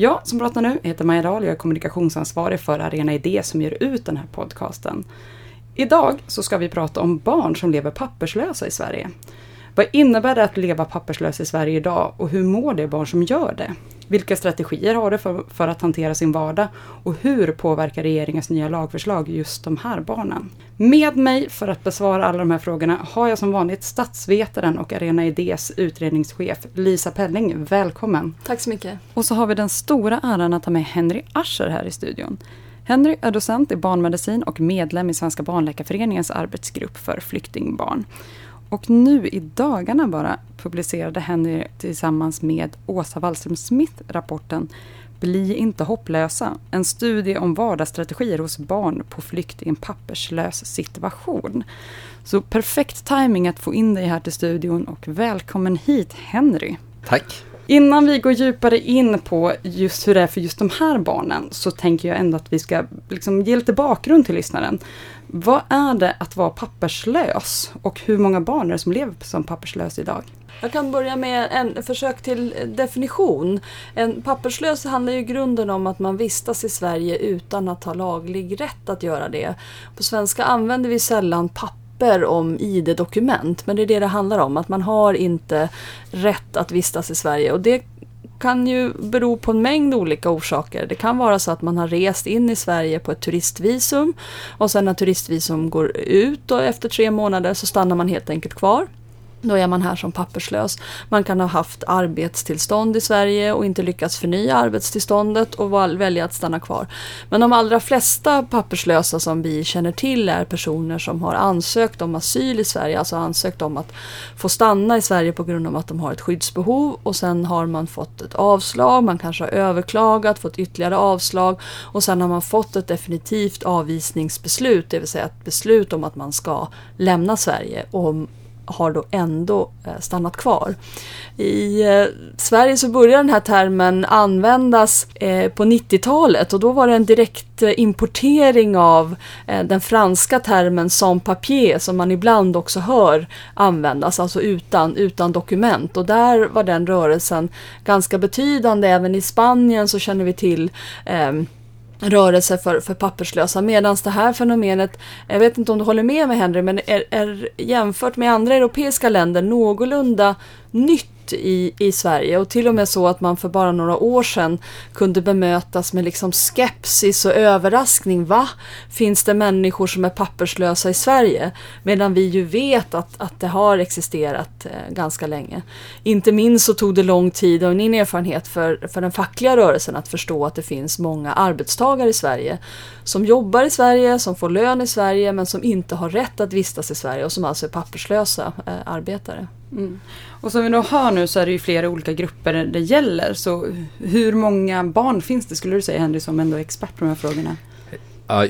Jag som pratar nu heter Maja Dahl, och jag är kommunikationsansvarig för Arena Idé som ger ut den här podcasten. Idag så ska vi prata om barn som lever papperslösa i Sverige. Vad innebär det att leva papperslös i Sverige idag och hur mår de barn som gör det? Vilka strategier har de för, för, att hantera sin vardag? Och hur påverkar regeringens nya lagförslag just de här barnen? Med mig för att besvara alla de här frågorna har jag som vanligt statsvetaren och Arena Idés utredningschef Lisa Pelling. Välkommen! Tack så mycket! Och så har vi den stora äran att ha med Henry Ascher här i studion. Henry är docent i barnmedicin och medlem i Svenska barnläkarföreningens arbetsgrupp för flyktingbarn. Och nu i dagarna bara publicerade Henry tillsammans med Åsa Wallström Smith rapporten Bli inte hopplösa. En studie om vardagsstrategier hos barn på flykt i en papperslös situation. Så perfekt timing att få in dig här till studion och välkommen hit Henry. Tack. Innan vi går djupare in på just hur det är för just de här barnen så tänker jag ändå att vi ska liksom ge lite bakgrund till lyssnaren. Vad är det att vara papperslös och hur många barn är det som lever som papperslös idag? Jag kan börja med en försök till definition. En papperslös handlar ju i grunden om att man vistas i Sverige utan att ha laglig rätt att göra det. På svenska använder vi sällan papper om ID-dokument, men det är det det handlar om, att man har inte rätt att vistas i Sverige. Och det kan ju bero på en mängd olika orsaker. Det kan vara så att man har rest in i Sverige på ett turistvisum och sen när turistvisum går ut och efter tre månader så stannar man helt enkelt kvar. Då är man här som papperslös. Man kan ha haft arbetstillstånd i Sverige och inte lyckats förnya arbetstillståndet och välja att stanna kvar. Men de allra flesta papperslösa som vi känner till är personer som har ansökt om asyl i Sverige, alltså ansökt om att få stanna i Sverige på grund av att de har ett skyddsbehov och sen har man fått ett avslag, man kanske har överklagat, fått ytterligare avslag och sen har man fått ett definitivt avvisningsbeslut, det vill säga ett beslut om att man ska lämna Sverige och har då ändå eh, stannat kvar. I eh, Sverige så började den här termen användas eh, på 90-talet och då var det en direkt importering av den franska termen sans papier som man ibland också hör användas, alltså utan, utan dokument. Och där var den rörelsen ganska betydande. Även i Spanien så känner vi till ehm, rörelse för, för papperslösa. Medan det här fenomenet, jag vet inte om du håller med mig Henry, men är, är jämfört med andra europeiska länder någorlunda nytt i, i Sverige och till och med så att man för bara några år sedan kunde bemötas med liksom skepsis och överraskning. Va? Finns det människor som är papperslösa i Sverige? Medan vi ju vet att, att det har existerat eh, ganska länge. Inte minst så tog det lång tid och min erfarenhet för, för den fackliga rörelsen att förstå att det finns många arbetstagare i Sverige som jobbar i Sverige, som får lön i Sverige men som inte har rätt att vistas i Sverige och som alltså är papperslösa eh, arbetare. Mm. Och som vi då hör nu så är det ju flera olika grupper det gäller. Så hur många barn finns det skulle du säga Henry som ändå är expert på de här frågorna?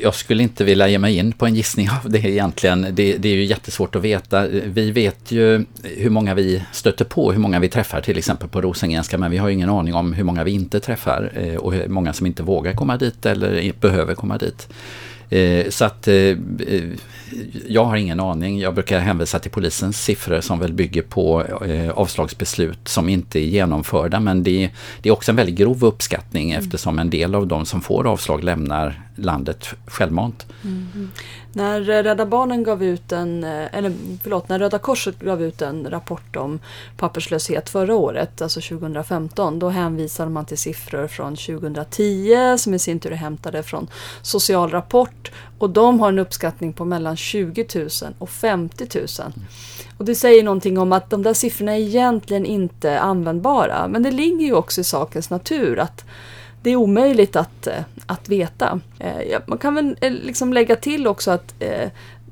Jag skulle inte vilja ge mig in på en gissning av det egentligen. Det, det, är ju jättesvårt att veta. Vi vet ju hur många vi stöter på, hur många vi träffar till exempel på Rosengrenska, men vi har ingen aning om hur många vi inte träffar eh, och hur många som inte vågar komma dit eller behöver komma dit. Eh, så att eh, jag har ingen aning. Jag brukar hänvisa till polisens siffror som väl bygger på eh, avslagsbeslut som inte är genomförda. Men det, det är också en väldigt grov uppskattning mm. eftersom en del av de som får avslag lämnar landet självmant. Mm. När eh, Rädda Barnen gav ut en, eh, eller förlåt, när Röda Korset gav ut en rapport om papperslöshet förra året, alltså 2015, då hänvisade man till siffror från 2010 som i sin tur är hämtade från Social Rapport och de har en uppskattning på mellan 20 000 och 50 000. Och det säger någonting om att de där siffrorna är egentligen inte användbara. Men det ligger ju också i sakens natur att det är omöjligt att, eh, att veta. Eh, man kan väl eh, liksom lägga till också att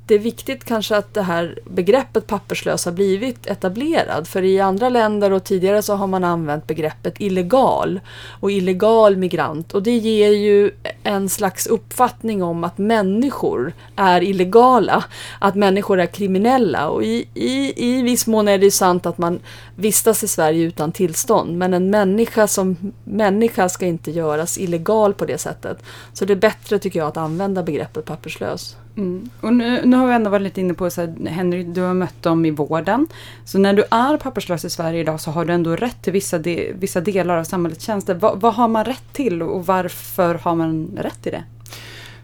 det är viktigt kanske att det här begreppet papperslös har blivit etablerad. För i andra länder och tidigare så har man använt begreppet illegal och illegal migrant. Och det ger ju en slags uppfattning om att människor är illegala, att människor är kriminella. Och i, i, i viss mån är det sant att man vistas i Sverige utan tillstånd. Men en människa som människa ska inte göras illegal på det sättet. Så det är bättre tycker jag att använda begreppet papperslös. Mm. Och nu, nu, har vi ändå varit lite inne på, så här, Henry, du har mött dem i vården. Så när du är papperslös i Sverige idag så har du ändå rätt till vissa, de, vissa delar av samhällets tjänster. Va, vad har man rätt till och varför har man rätt till det?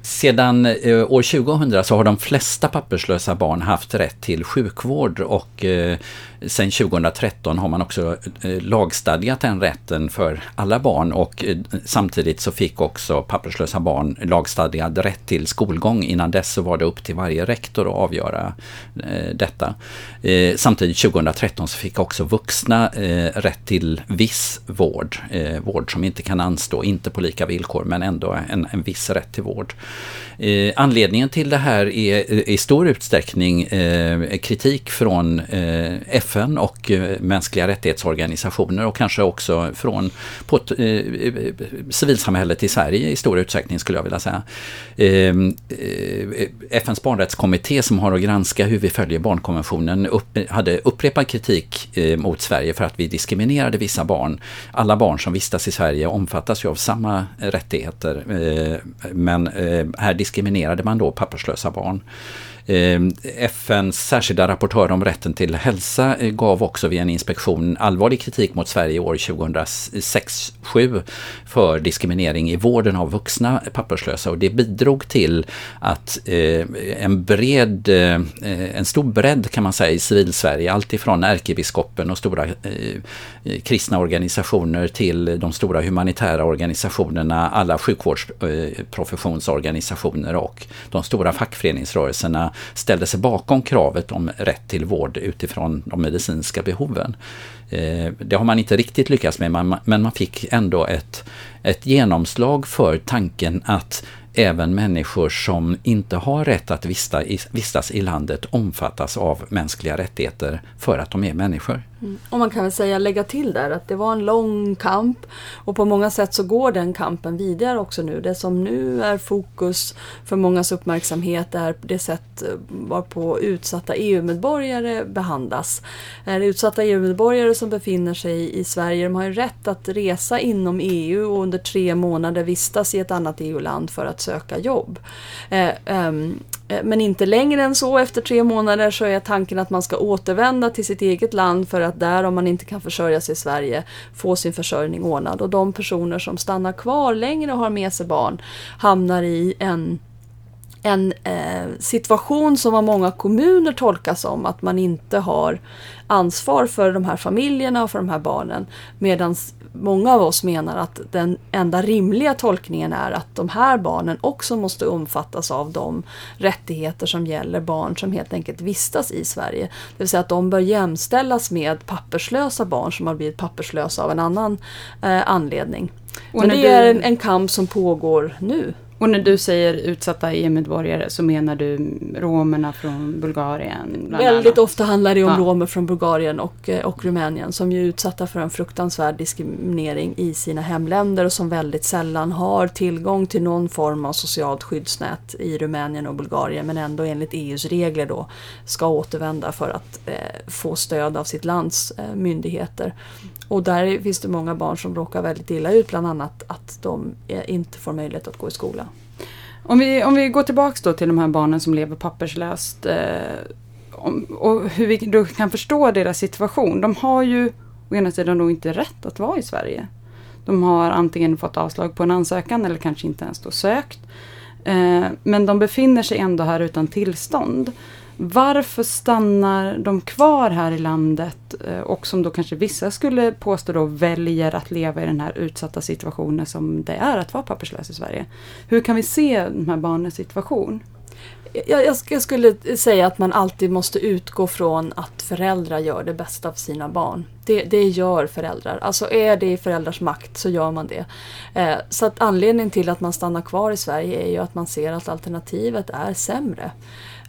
Sedan eh, år 2000 så har de flesta papperslösa barn haft rätt till sjukvård och eh, sen 2013 har man också eh, lagstadgat den rätten för alla barn och eh, samtidigt så fick också papperslösa barn lagstadgad rätt till skolgång. Innan dess så var det upp till varje rektor att avgöra eh, detta. Samtidigt 2013 så fick också vuxna rätt till viss vård, vård som inte kan anstå, inte på lika villkor men ändå en, en viss rätt till vård. Anledningen till det här är i stor utsträckning kritik från FN och eh, mänskliga rättighetsorganisationer och kanske också från på, eh, eh, civilsamhället i Sverige i stor utsträckning skulle jag vilja säga. Ehm, eh, FNs barnrättskommitté som har att granska hur vi följer barnkonventionen upp, hade upprepad kritik eh, mot Sverige för att vi diskriminerade vissa barn. Alla barn som vistas i Sverige omfattas ju av samma rättigheter eh, men eh, här diskriminerade man då papperslösa barn. Eh, FNs särskilda rapportör om rätten till hälsa eh, gav också vid en inspektion allvarlig kritik mot Sverige år 2006-2007 för diskriminering i vården av vuxna papperslösa. Och det bidrog till att eh, en bred, en stor bredd kan man säga i civilsverige, alltifrån ärkebiskopen och stora kristna organisationer till de stora humanitära organisationerna, alla sjukvårdsprofessionsorganisationer och de stora fackföreningsrörelserna ställde sig bakom kravet om rätt till vård utifrån de medicinska behoven. Eh, det har man inte riktigt lyckats med, men man fick ändå ett, ett genomslag för tanken att även människor som inte har rätt att vistas i landet omfattas av mänskliga rättigheter för att de är människor. Mm. Och man kan väl säga, lägga till där, att det var en lång kamp och på många sätt så går den kampen vidare också nu. Det som nu är fokus för mångas uppmärksamhet är det sätt eh, varpå utsatta EU-medborgare behandlas. Är det utsatta EU-medborgare som befinner sig i Sverige, de har ju rätt att resa inom EU och under tre månader vistas i ett annat EU-land för att söka jobb. Eh, um, Eh, Eh, men inte längre än så. Efter tre månader så är tanken att man ska återvända till sitt eget land för att där, om man inte kan försörja sig i Sverige, få sin försörjning ordnad. Och de personer som stannar kvar längre och har med sig barn hamnar i en en eh, situation som av många kommuner tolkas som att man inte har ansvar för de här familjerna och för de här barnen. Medan många av oss menar att den enda rimliga tolkningen är att de här barnen också måste omfattas av de rättigheter som gäller barn som helt enkelt vistas i Sverige. Det vill säga att de bör jämställas med papperslösa barn som har blivit papperslösa av en annan eh, anledning. Men det är en, en kamp som pågår nu. Och när du säger utsatta EU-medborgare så menar du romerna från Bulgarien? Väldigt ofta handlar det om ja. romer från Bulgarien och, eh, och Rumänien som är utsatta för en fruktansvärd diskriminering i sina hemländer och som väldigt sällan har tillgång till någon form av socialt skyddsnät i Rumänien och Bulgarien men ändå enligt EUs regler då ska återvända för att eh, få stöd av sitt lands eh, myndigheter. Och där finns det många barn som råkar väldigt illa ut, bland annat att de inte får möjlighet att gå i skola. Om vi, om vi går tillbaks då till de här barnen som lever papperslöst eh, om, och hur vi då kan förstå deras situation. De har ju å ena sidan då inte rätt att vara i Sverige. De har antingen fått avslag på en ansökan eller kanske inte ens då sökt. Eh, men de befinner sig ändå här utan tillstånd. Varför stannar de kvar här i landet eh, och som då kanske vissa skulle påstå då väljer att leva i den här utsatta situationen som det är att vara papperslös i Sverige? Hur kan vi se de här barnens situation? Jag, jag, jag skulle säga att man alltid måste utgå från att föräldrar gör det bästa av sina barn. Det, det gör föräldrar. Alltså är det i föräldrars makt så gör man det. Eh, så att anledningen till att man stannar kvar i Sverige är ju att man ser att alternativet är sämre.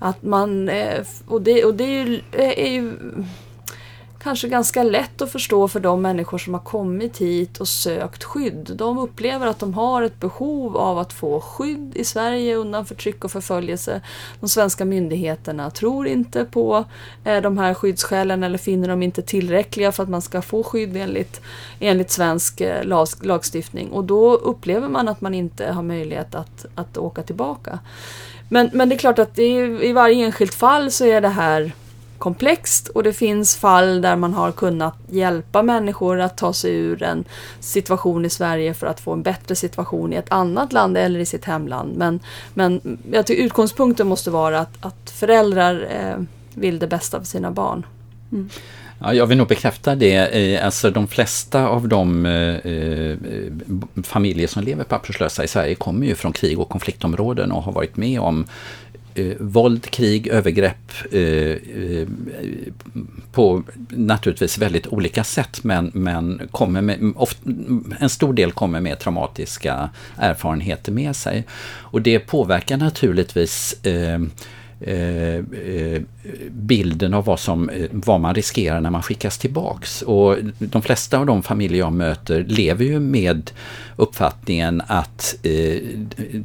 Att man, eh, och det, och det är ju, eh, är ju kanske ganska lätt att förstå för de människor som har kommit hit och sökt skydd. De upplever att de har ett behov av att få skydd i Sverige undan förtryck och förföljelse. De svenska myndigheterna tror inte på eh, de här skyddsskälen eller finner dem inte tillräckliga för att man ska få skydd enligt, enligt svensk lagstiftning. Och då upplever man att man inte har möjlighet att, att åka tillbaka. Men, men det är klart att är, i varje enskilt fall så är det här komplext och det finns fall där man har kunnat hjälpa människor att ta sig ur en situation i Sverige för att få en bättre situation i ett annat land eller i sitt hemland. Men, men jag tycker utgångspunkten måste vara att, att föräldrar eh, vill det bästa för sina barn. Mm. Ja, jag vill nog bekräfta det. Eh, alltså de flesta av de eh, eh familjer som lever papperslösa i Sverige kommer ju från krig och konfliktområden och har varit med om eh, våld, krig, övergrepp eh, eh, på naturligtvis väldigt olika sätt men, men kommer med, oft, en stor del kommer med traumatiska erfarenheter med sig. Och det påverkar naturligtvis eh, Eh, eh, bilden av vad, som, eh, vad man riskerar när man skickas tillbaks. Och de flesta av de familjer jag möter lever ju med uppfattningen att eh,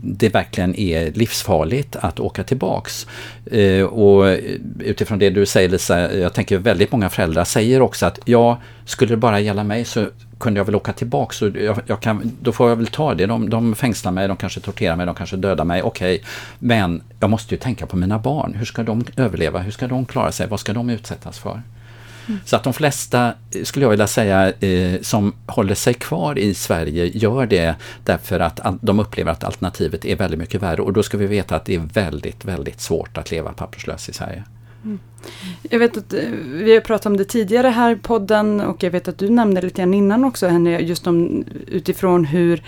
det verkligen är livsfarligt att åka tillbaks. Eh, och utifrån det du säger Lisa, jag tänker väldigt många föräldrar säger också att ja, skulle det bara gälla mig så kunde jag väl åka tillbaka. Så jag, jag kan, då får jag väl ta det. De, de fängslar mig, de kanske torterar mig, de kanske dödar mig. Okej, okay. men jag måste ju tänka på mina barn. Hur ska de överleva? Hur ska de klara sig? Vad ska de utsättas för? Mm. Så att de flesta, skulle jag vilja säga, eh, som håller sig kvar i Sverige gör det därför att de upplever att alternativet är väldigt mycket värre. Och då ska vi veta att det är väldigt, väldigt svårt att leva papperslös i Sverige. Mm. Jag vet att eh, vi har pratat om det tidigare här i podden och jag vet att du nämnde lite grann innan också Henry, just om utifrån hur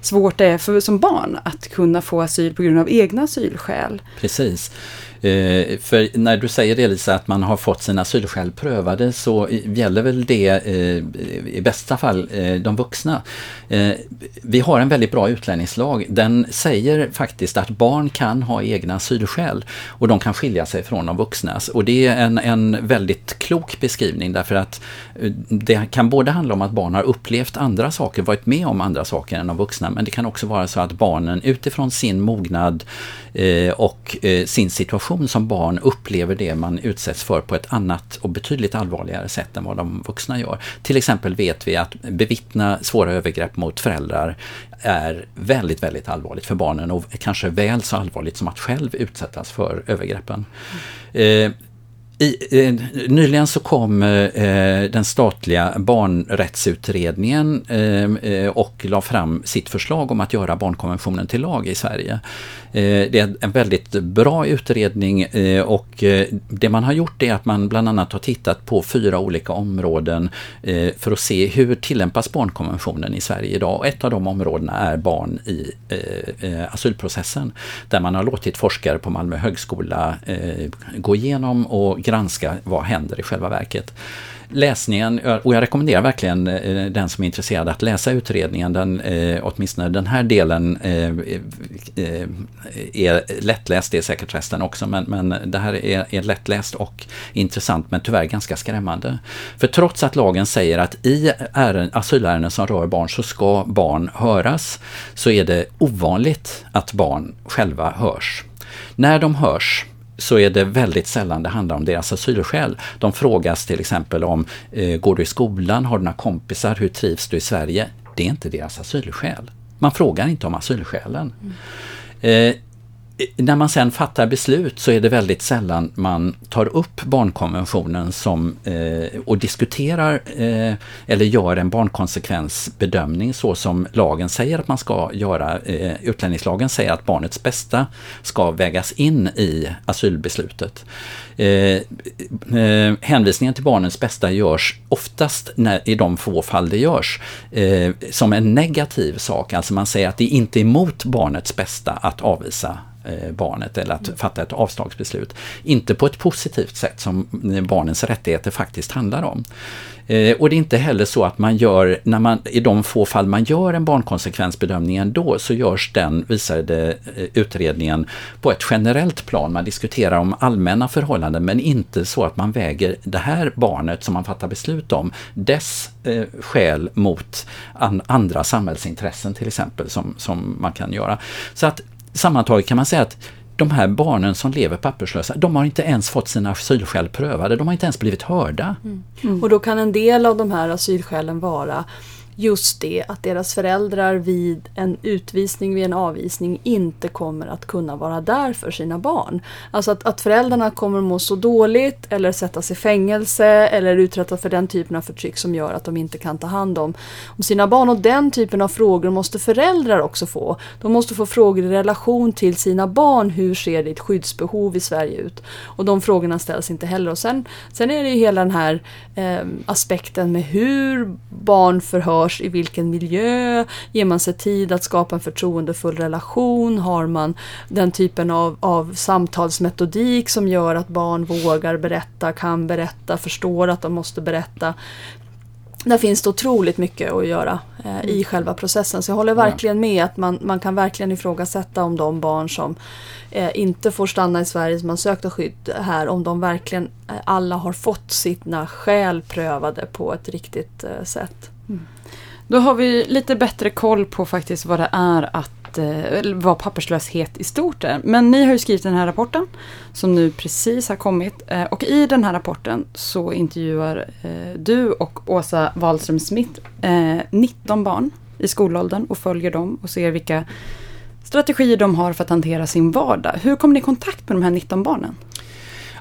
svårt det är för, som barn att kunna få asyl på grund av egna asylskäl. Precis. Eh, för när du säger det Lisa, att man har fått sina asylskäl prövade så gäller väl det eh, i bästa fall eh, de vuxna. Eh, vi har en väldigt bra utlänningslag. Den säger faktiskt att barn kan ha egna asylskäl och de kan skilja sig från de vuxnas. Och det är en, en väldigt klok beskrivning därför att eh, det kan både handla om att barn har upplevt andra saker, varit med om andra saker än de vuxna, men det kan också vara så att barnen utifrån sin mognad eh, och eh, sin situation situation som barn upplever det man utsätts för på ett annat och betydligt allvarligare sätt än vad de vuxna gör. Till exempel vet vi att bevittna svåra övergrepp mot föräldrar är väldigt, väldigt allvarligt för barnen och kanske väl så allvarligt som att själv utsättas för övergreppen. Mm. Eh, i, eh, nyligen så kom eh, den statliga barnrättsutredningen eh, eh, och la fram sitt förslag om att göra barnkonventionen till lag i Sverige. Eh, det är en väldigt bra utredning eh, och eh, det man har gjort är att man bland annat har tittat på fyra olika områden för att se hur tillämpas barnkonventionen i Sverige idag. Och ett av de områdena är barn i asylprocessen där man har låtit forskare på Malmö högskola gå igenom och granska vad händer i själva verket läsningen, och jag rekommenderar verkligen eh, den som är intresserad att läsa utredningen. Den, eh, åtminstone den här delen eh, är lättläst, det är säkert resten också, men, men det här är, är lättläst och intressant men tyvärr ganska skrämmande. För trots att lagen säger att i asylärenden som rör barn så ska barn höras, så är det ovanligt att barn själva hörs. När de hörs så är det väldigt sällan det handlar om deras asylskäl. De frågas till exempel om, eh, går du i skolan, har du några kompisar, hur trivs du i Sverige? Det är inte deras asylskäl. Man frågar inte om asylskälen. Mm. Eh, när man sen fattar beslut så är det väldigt sällan man tar upp barnkonventionen som, eh, och diskuterar eh, eller gör en barnkonsekvensbedömning så som lagen säger att man ska göra. Eh, utlänningslagen säger att barnets bästa ska vägas in i asylbeslutet. Eh, eh, hänvisningen till barnens bästa görs oftast när, i de få fall det görs eh, som en negativ sak. Alltså man säger att det inte är emot barnets bästa att avvisa Eh, barnet eller att fatta ett avslagsbeslut. Inte på ett positivt sätt som eh, barnens rättigheter faktiskt handlar om. Eh, och det är inte heller så att man gör, när man, i de få fall man gör en barnkonsekvensbedömning ändå, så görs den, visade utredningen, på ett generellt plan. Man diskuterar om allmänna förhållanden men inte så att man väger det här barnet som man fattar beslut om, dess eh, skäl mot an, andra samhällsintressen till exempel som, som man kan göra. Så att sammantaget kan man säga att de här barnen som lever papperslösa, de har inte ens fått sina asylskäl prövade. De har inte ens blivit hörda. Mm. Mm. Och då kan en del av de här asylskälen vara just det att deras föräldrar vid en utvisning, vid en avvisning inte kommer att kunna vara där för sina barn. Alltså att, att föräldrarna kommer må så dåligt eller sättas i fängelse eller uträttas för den typen av förtryck som gör att de inte kan ta hand om, om sina barn. Och den typen av frågor måste föräldrar också få. De måste få frågor i relation till sina barn. Hur ser ditt skyddsbehov i Sverige ut? Och de frågorna ställs inte heller. Och sen, sen är det ju hela den här eh, aspekten med hur barn förhör görs, i vilken miljö, ger man sig tid att skapa en förtroendefull relation, har man den typen av, av samtalsmetodik som gör att barn vågar berätta, kan berätta, förstår att de måste berätta. Där finns det otroligt mycket att göra eh, i mm. själva processen. Så jag håller verkligen med att man, man kan verkligen ifrågasätta om de barn som eh, inte får stanna i Sverige som har sökt skydd här, om de verkligen eh, alla har fått sina skäl prövade på ett riktigt eh, sätt. Mm. Då har vi lite bättre koll på faktiskt vad det är att eh, vad papperslöshet i stort är. Men ni har ju skrivit den här rapporten som nu precis har kommit. Eh, och i den här rapporten så intervjuar eh, du och Åsa Wahlström Smith eh, 19 barn i skolåldern och följer dem och ser vilka strategier de har för att hantera sin vardag. Hur kom ni i kontakt med de här 19 barnen?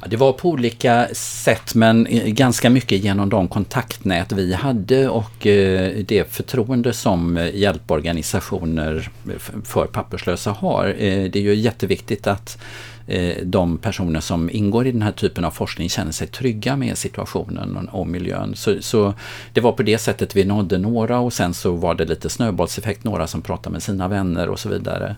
Det var på olika sätt men eh, ganska mycket genom de kontaktnät vi hade och eh, det förtroende som eh, hjälporganisationer för papperslösa har. Det är ju jätteviktigt att de personer som ingår i den här typen av forskning känner sig trygga med situationen och miljön. Så, så, det var på det sättet vi nådde några och sen så var det lite snöbollseffekt, några som pratade med sina vänner och så vidare.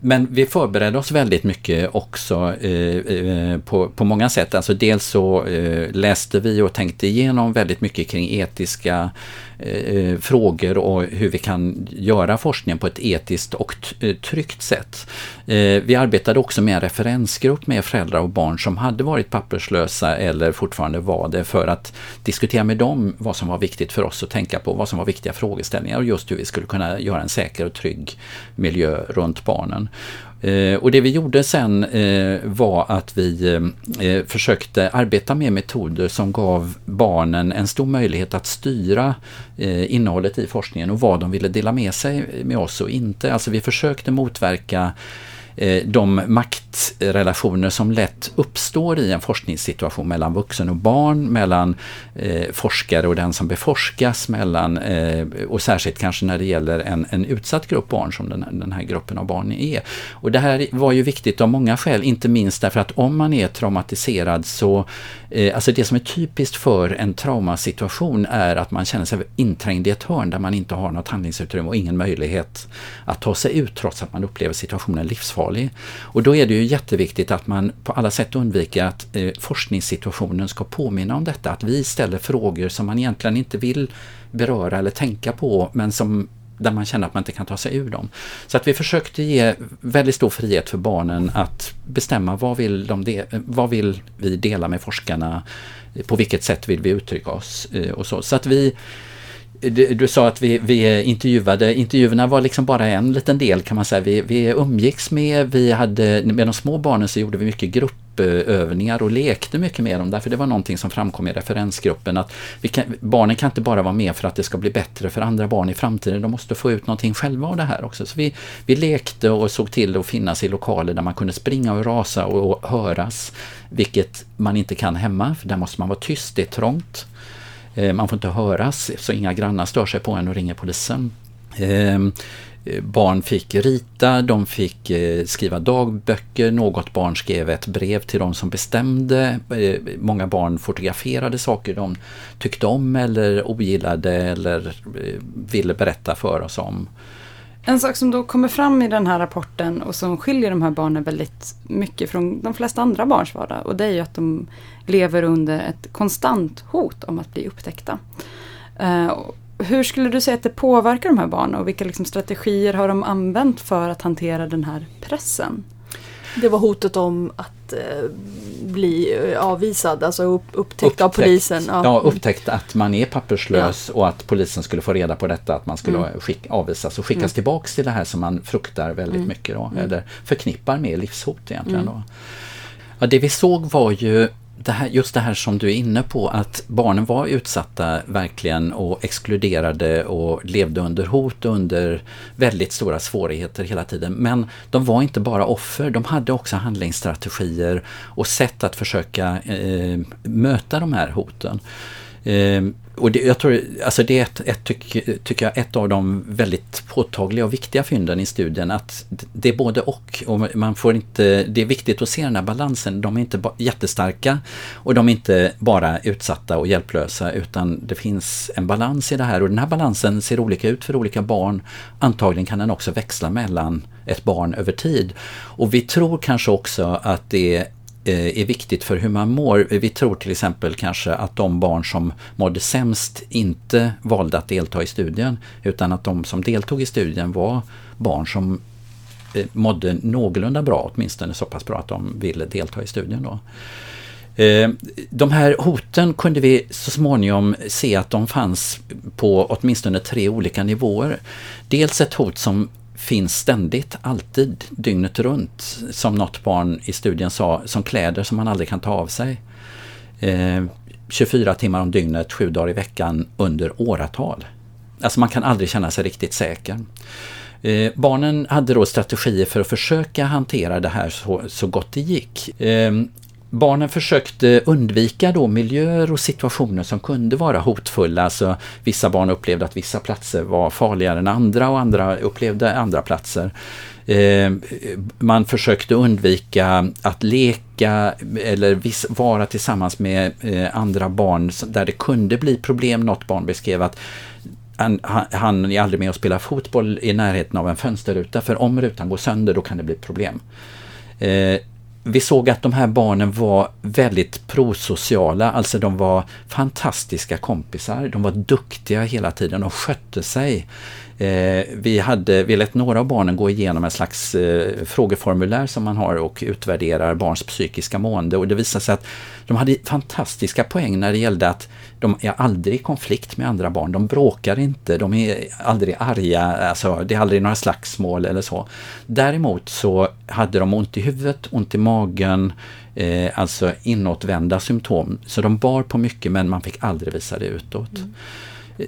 Men vi förberedde oss väldigt mycket också eh, eh, på, på många sätt. Alltså dels så eh, läste vi och tänkte igenom väldigt mycket kring etiska eh, eh, frågor och hur vi kan göra forskningen på ett etiskt och tryggt sätt. Eh, vi arbetade också med en referensgrupp med föräldrar och barn som hade varit papperslösa eller fortfarande var det för att diskutera med dem vad som var viktigt för oss att tänka på, vad som var viktiga frågeställningar och just hur vi skulle kunna göra en säker och trygg miljö runt barnen. Eh, och det vi gjorde sen eh, var att vi eh, eh, försökte arbeta med metoder som gav barnen en stor möjlighet att styra eh, innehållet i forskningen och vad de ville dela med sig med oss och inte. Alltså vi försökte motverka eh, de makt maktrelationer som lätt uppstår i en forskningssituation mellan vuxen och barn, mellan eh, forskare och den som beforskas, mellan, eh, och särskilt kanske när det gäller en, en utsatt grupp barn som den, den här gruppen av barn är. Och det här var ju viktigt av många skäl, inte minst därför att om man är traumatiserad så, eh, alltså det som är typiskt för en traumasituation är att man känner sig inträngd i ett hörn där man inte har något handlingsutrymme och ingen möjlighet att ta sig ut trots att man upplever situationen livsfarlig. Och då är det ju jätteviktigt att man på alla sätt undviker att eh, forskningssituationen ska påminna om detta. Att vi ställer frågor som man egentligen inte vill beröra eller tänka på men som där man känner att man inte kan ta sig ur dem. Så att vi försökte ge väldigt stor frihet för barnen att bestämma vad vill, de de, eh, vad vill vi dela med forskarna, på vilket sätt vill vi uttrycka oss eh, och så. Så att vi du, sa att vi, vi intervjuade, intervjuerna var liksom bara en liten del kan man säga. Vi, vi umgicks med, vi hade, med de små barnen så gjorde vi mycket gruppövningar och lekte mycket med dem. Därför det var någonting som framkom i referensgruppen att kan, barnen kan inte bara vara med för att det ska bli bättre för andra barn i framtiden. De måste få ut någonting själva av det här också. Så vi, vi lekte och såg till att finnas i lokaler där man kunde springa och rasa och, och höras. Vilket man inte kan hemma, för där måste man vara tyst, det är trångt. Eh, man får inte höras, så inga grannar stör sig på en och ringer polisen. Ehm, eh, barn fick rita, de fick eh, skriva dagböcker, något barn skrev ett brev till de som bestämde. Många barn fotograferade saker de tyckte om eller ogillade eller ville berätta för oss om. En sak som då kommer fram i den här rapporten och som skiljer de här barnen väldigt mycket från de flesta andra barns vardag och det är ju att de lever under ett konstant hot om att bli upptäckta. Eh, hur skulle du säga att det påverkar de här barnen och vilka liksom strategier har de använt för att hantera den här pressen? Det var hotet om att eh, bli eh, avvisad, alltså upp, upptäckt, upptäckt, av polisen. Ja. ja, upptäckt att man är papperslös ja. och att polisen skulle få reda på detta, att man skulle mm. skick, avvisas och skickas mm. tillbaks till det här som man fruktar väldigt mm. mycket då, mm. eller förknippar med livshot egentligen. Mm. Då. Ja, det vi såg var ju det här, just det här som du är inne på, att barnen var utsatta verkligen och exkluderade och levde under hot under väldigt stora svårigheter hela tiden. Men de var inte bara offer, de hade också handlingsstrategier och sätt att försöka eh, möta de här hoten. Eh, och det, jag tror, alltså det är ett, ett tyck, tycker jag, ett av de väldigt påtagliga och viktiga fynden i studien att det är både och. och man får inte, det är viktigt att se den här balansen. De är inte jättestarka och de är inte bara utsatta och hjälplösa utan det finns en balans i det här och den här balansen ser olika ut för olika barn. Antagligen kan den också växla mellan ett barn över tid. Och vi tror kanske också att det Eh, är viktigt för hur man mår. Vi tror till exempel kanske att de barn som mådde sämst inte valde att delta i studien utan att de som deltog i studien var barn som eh, mådde någorlunda bra, åtminstone så pass bra att de ville delta i studien. Då. Eh, de här hoten kunde vi så småningom se att de fanns på åtminstone tre olika nivåer. Dels ett hot som finns ständigt, alltid, dygnet runt. Som något barn i studien sa, som kläder som man aldrig kan ta av sig. Eh, 24 timmar om dygnet, sju dagar i veckan under åratal. Alltså man kan aldrig känna sig riktigt säker. Eh, barnen hade då strategier för att försöka hantera det här så, så gott det gick. Eh, Barnen försökte undvika då miljöer och situationer som kunde vara hotfulla. Alltså, vissa barn upplevde att vissa platser var farligare än andra och andra upplevde andra platser. Eh, man försökte undvika att leka eller vara tillsammans med eh, andra barn där det kunde bli problem. Något barn beskrev att han, han är aldrig med och spelar fotboll i närheten av en fönsterruta för om rutan går sönder då kan det bli problem. Eh, vi såg att de här barnen var väldigt prosociala, alltså de var fantastiska kompisar. De var duktiga hela tiden de skötte sig. Eh, vi, hade, vi lät några av barnen gå igenom en slags eh, frågeformulär som man har och utvärderar barns psykiska mående och det visade sig att de hade fantastiska poäng när det gällde att de är aldrig i konflikt med andra barn, de bråkar inte, de är aldrig arga, alltså det är aldrig några slagsmål eller så. Däremot så hade de ont i huvudet, ont i magen, eh, alltså inåtvända symptom. Så de bar på mycket men man fick aldrig visa det utåt. Mm.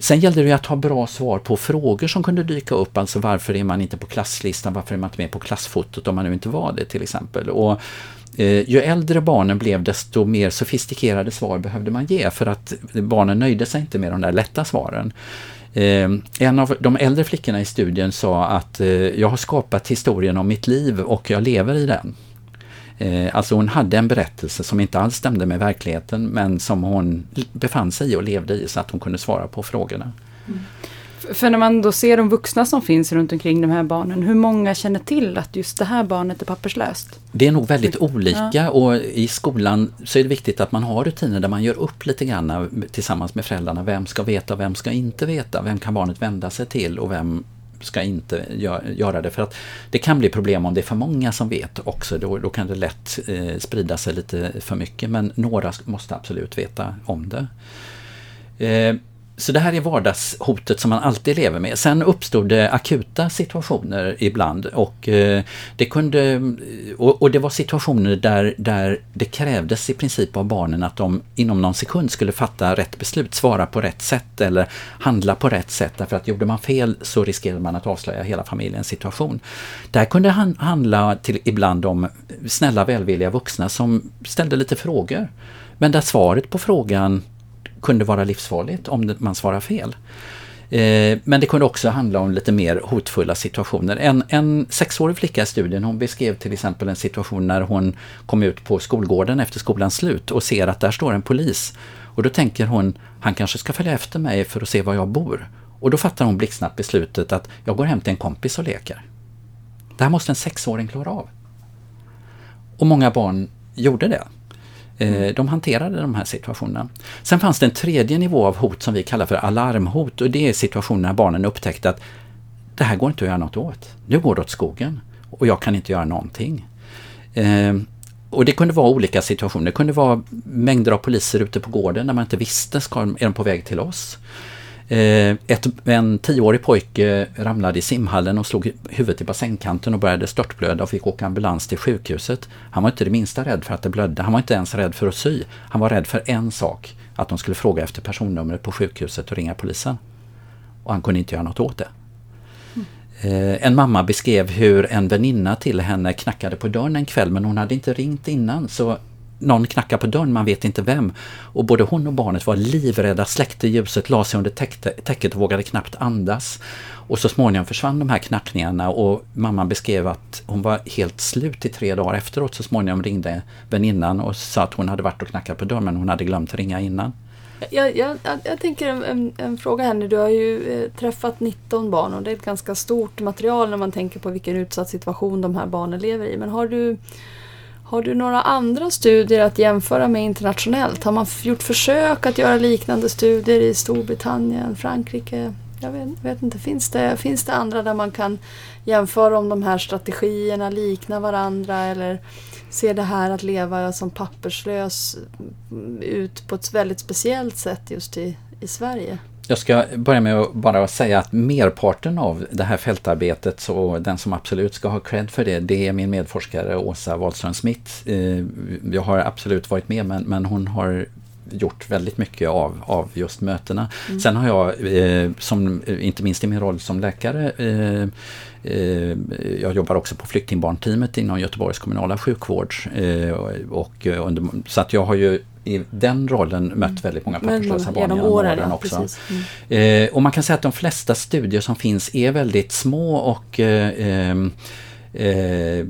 Sen gällde det att ha bra svar på frågor som kunde dyka upp, alltså varför är man inte på klasslistan, varför är man inte med på klassfotot om man nu inte var det till exempel. Och eh, ju äldre barnen blev desto mer sofistikerade svar behövde man ge för att barnen nöjde sig inte med de där lätta svaren. Eh, en av de äldre flickorna i studien sa att eh, jag har skapat historien om mitt liv och jag lever i den. Eh, alltså hon hade en berättelse som inte alls stämde med verkligheten men som hon befann sig i och levde i så att hon kunde svara på frågorna. Mm. För när man då ser de vuxna som finns runt omkring de här barnen, hur många känner till att just det här barnet är papperslöst? Det är nog väldigt olika ja. och i skolan så är det viktigt att man har rutiner där man gör upp lite grann tillsammans med föräldrarna. Vem ska veta och vem ska inte veta? Vem kan barnet vända sig till och vem ska inte göra det. För att det kan bli problem om det är för många som vet också. Då, då kan det lätt eh, sprida sig lite för mycket. Men några måste absolut veta om det. Eh, så det här är vardagshotet som man alltid lever med. Sen uppstod det akuta situationer ibland och eh, det kunde och, och, det var situationer där, där det krävdes i princip av barnen att de inom någon sekund skulle fatta rätt beslut, svara på rätt sätt eller handla på rätt sätt därför att gjorde man fel så riskerade man att avslöja hela familjens situation. Där kunde han handla till, ibland om snälla välvilliga vuxna som ställde lite frågor. Men där svaret på frågan kunde vara livsfarligt om man svarar fel. Eh, men det kunde också handla om lite mer hotfulla situationer. En, en sexårig flicka i studien hon beskrev till exempel en situation när hon kom ut på skolgården efter skolans slut och ser att där står en polis. Och då tänker hon, han kanske ska följa efter mig för att se var jag bor. Och då fattar hon blixtsnabbt beslutet att jag går hem till en kompis och leker. Det här måste en sexåring klara av. Och många barn gjorde det. Eh, de hanterade de här situationerna. Sen fanns det en tredje nivå av hot som vi kallar för alarmhot och det är situationer när barnen upptäckte att det här går inte att göra något åt. Nu går det åt skogen och jag kan inte göra någonting. Eh, och det kunde vara olika situationer. Det kunde vara mängder av poliser ute på gården när man inte visste, ska, är de på väg till oss? Eh, ett, en tioårig pojke ramlade i simhallen och slog huvudet i bassängkanten och började störtblöda och fick åka ambulans till sjukhuset. Han var inte det minsta rädd för att det blödde. Han var inte ens rädd för att sy. Han var rädd för en sak, att de skulle fråga efter personnumret på sjukhuset och ringa polisen. Och han kunde inte göra något åt det. Mm. en mamma beskrev hur en väninna till henne knackade på dörren en kväll men hon hade inte ringt innan så någon knackar på dörren, man vet inte vem. Och både hon och barnet var livrädda, släckte ljuset, la sig under täcket och vågade knappt andas. Och så småningom försvann de här knackningarna och mamman beskrev att hon var helt slut i tre dagar efteråt. Så småningom ringde väninnan och sa att hon hade varit och knackat på dörren men hon hade glömt ringa innan. Jag, jag, jag tänker en, en, en, fråga här nu. Du har ju eh, träffat 19 barn och det är ett ganska stort material när man tänker på vilken utsatt situation de här barnen lever i. Men har du har du några andra studier att jämföra med internationellt? Har man gjort försök att göra liknande studier i Storbritannien, Frankrike? Jag vet, vet, inte, finns det, finns det andra där man kan jämföra om de här strategierna liknar varandra eller ser det här att leva som papperslös ut på ett väldigt speciellt sätt just i, i Sverige? Jag ska börja med att bara säga att merparten av det här fältarbetet, och den som absolut ska ha cred för det, det är min medforskare Åsa Wahlström Smith. Eh, jag har absolut varit med men, men hon har gjort väldigt mycket av, av just mötena. Mm. Sen har jag, eh, som, inte minst i min roll som läkare, eh, eh, jag jobbar också på flyktingbarnteamet inom Göteborgs kommunala sjukvård. Eh, och, under, så att jag har ju i den rollen mött mm. väldigt många papperslösa barn genom åren, åren också. Mm. Eh, och man kan säga att de flesta studier som finns är väldigt små och eh, ehm, eh,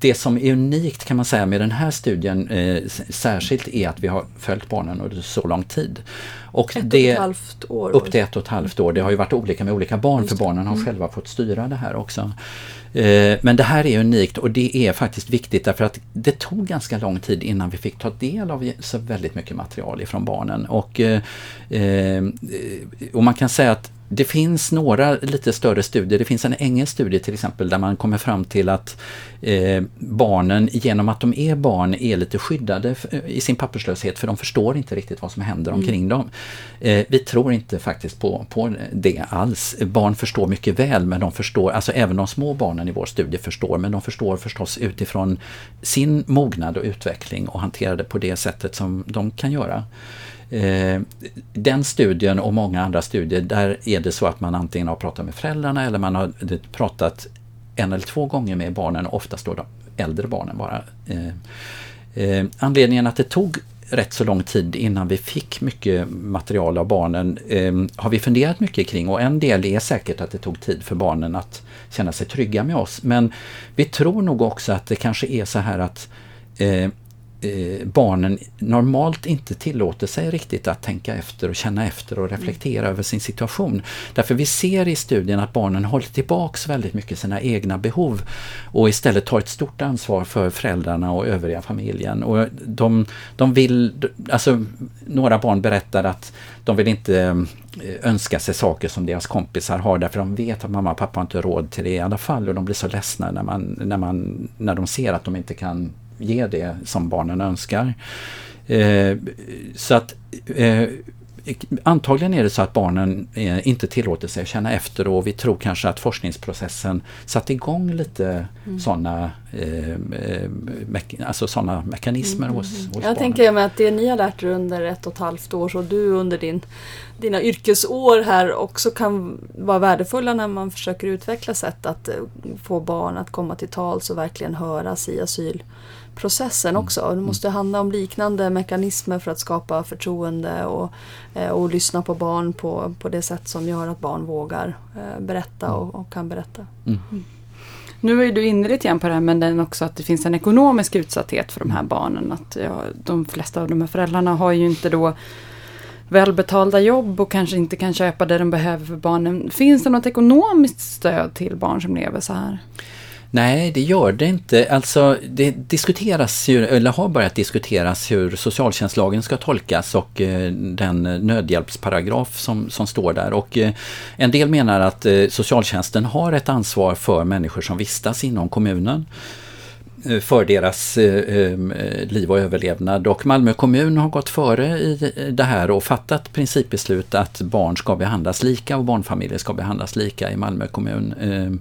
det som är unikt kan man säga med den här studien eh, särskilt är att vi har följt barnen under så lång tid. Och ett det, och ett halvt år? Upp till ett och ett halvt år. Det har ju varit olika med olika barn för barnen har mm. själva fått styra det här också. Eh, men det här är unikt och det är faktiskt viktigt därför att det tog ganska lång tid innan vi fick ta del av så väldigt mycket material ifrån barnen. Och, eh, eh, och man kan säga att det finns några lite större studier. Det finns en engelsk studie till exempel där man kommer fram till att eh, barnen genom att de är barn är lite skyddade i sin papperslöshet för de förstår inte riktigt vad som händer mm. omkring dem. Eh, vi tror inte faktiskt på, på det alls. Barn förstår mycket väl men de förstår, alltså även de små barnen i vår studie förstår men de förstår förstås utifrån sin mognad och utveckling och hanterar det på det sättet som de kan göra. Eh, den studien och många andra studier, där är det så att man antingen har pratat med föräldrarna eller man har eh, pratat en eller två gånger med barnen, oftast då de äldre barnen bara. Eh, anledningen att det tog rätt så lång tid innan vi fick mycket material av barnen har vi funderat mycket kring och en del är säkert att det tog tid för barnen att känna sig trygga med oss. Men vi tror nog också att det kanske är så här att eh, barnen normalt inte tillåter sig riktigt att tänka efter och känna efter och reflektera mm. över sin situation. Därför vi ser i studien att barnen håller tillbaks väldigt mycket sina egna behov och istället tar ett stort ansvar för föräldrarna och övriga familjen. Och de, de vill, alltså några barn berättar att de vill inte eh, önska sig saker som deras kompisar har därför de vet att mamma och pappa inte har råd till det i alla fall och de blir så ledsna när, man, när, man, när de ser att de inte kan ge det som barnen önskar. Eh, så att eh, antagligen är det så att barnen eh, inte tillåter sig att känna efter och vi tror kanske att forskningsprocessen satte igång lite mm. sådana eh, eh me alltså såna mekanismer mm. hos, hos Jag barnen. tänker mig att det ni har lärt er under ett och ett halvt år och du under din, dina yrkesår här också kan vara värdefulla när man försöker utveckla sätt att eh, få barn att komma till tals och verkligen höras i asyl processen också. Det mm. måste handla om liknande mekanismer för att skapa förtroende och, eh, och lyssna på barn på, på det sätt som gör att barn vågar eh, berätta och, och kan berätta. Mm. Mm. Nu ju du inne lite grann på det här men också att det finns en ekonomisk utsatthet för de här barnen. Att ja, de flesta av de här föräldrarna har ju inte då välbetalda jobb och kanske inte kan köpa det de behöver för barnen. Finns det något ekonomiskt stöd till barn som lever så här? Nej, det gör det inte. Alltså, det diskuteras ju, eller har börjat diskuteras hur socialtjänstlagen ska tolkas och eh, den nödhjälpsparagraf som, som står där. Och eh, en del menar att eh, socialtjänsten har ett ansvar för människor som vistas inom kommunen eh, för deras eh, ehm, eh, liv och överlevnad. Och Malmö kommun har gått före i det här och fattat principbeslut att barn ska behandlas lika och barnfamiljer ska behandlas lika i Malmö kommun. Ehm,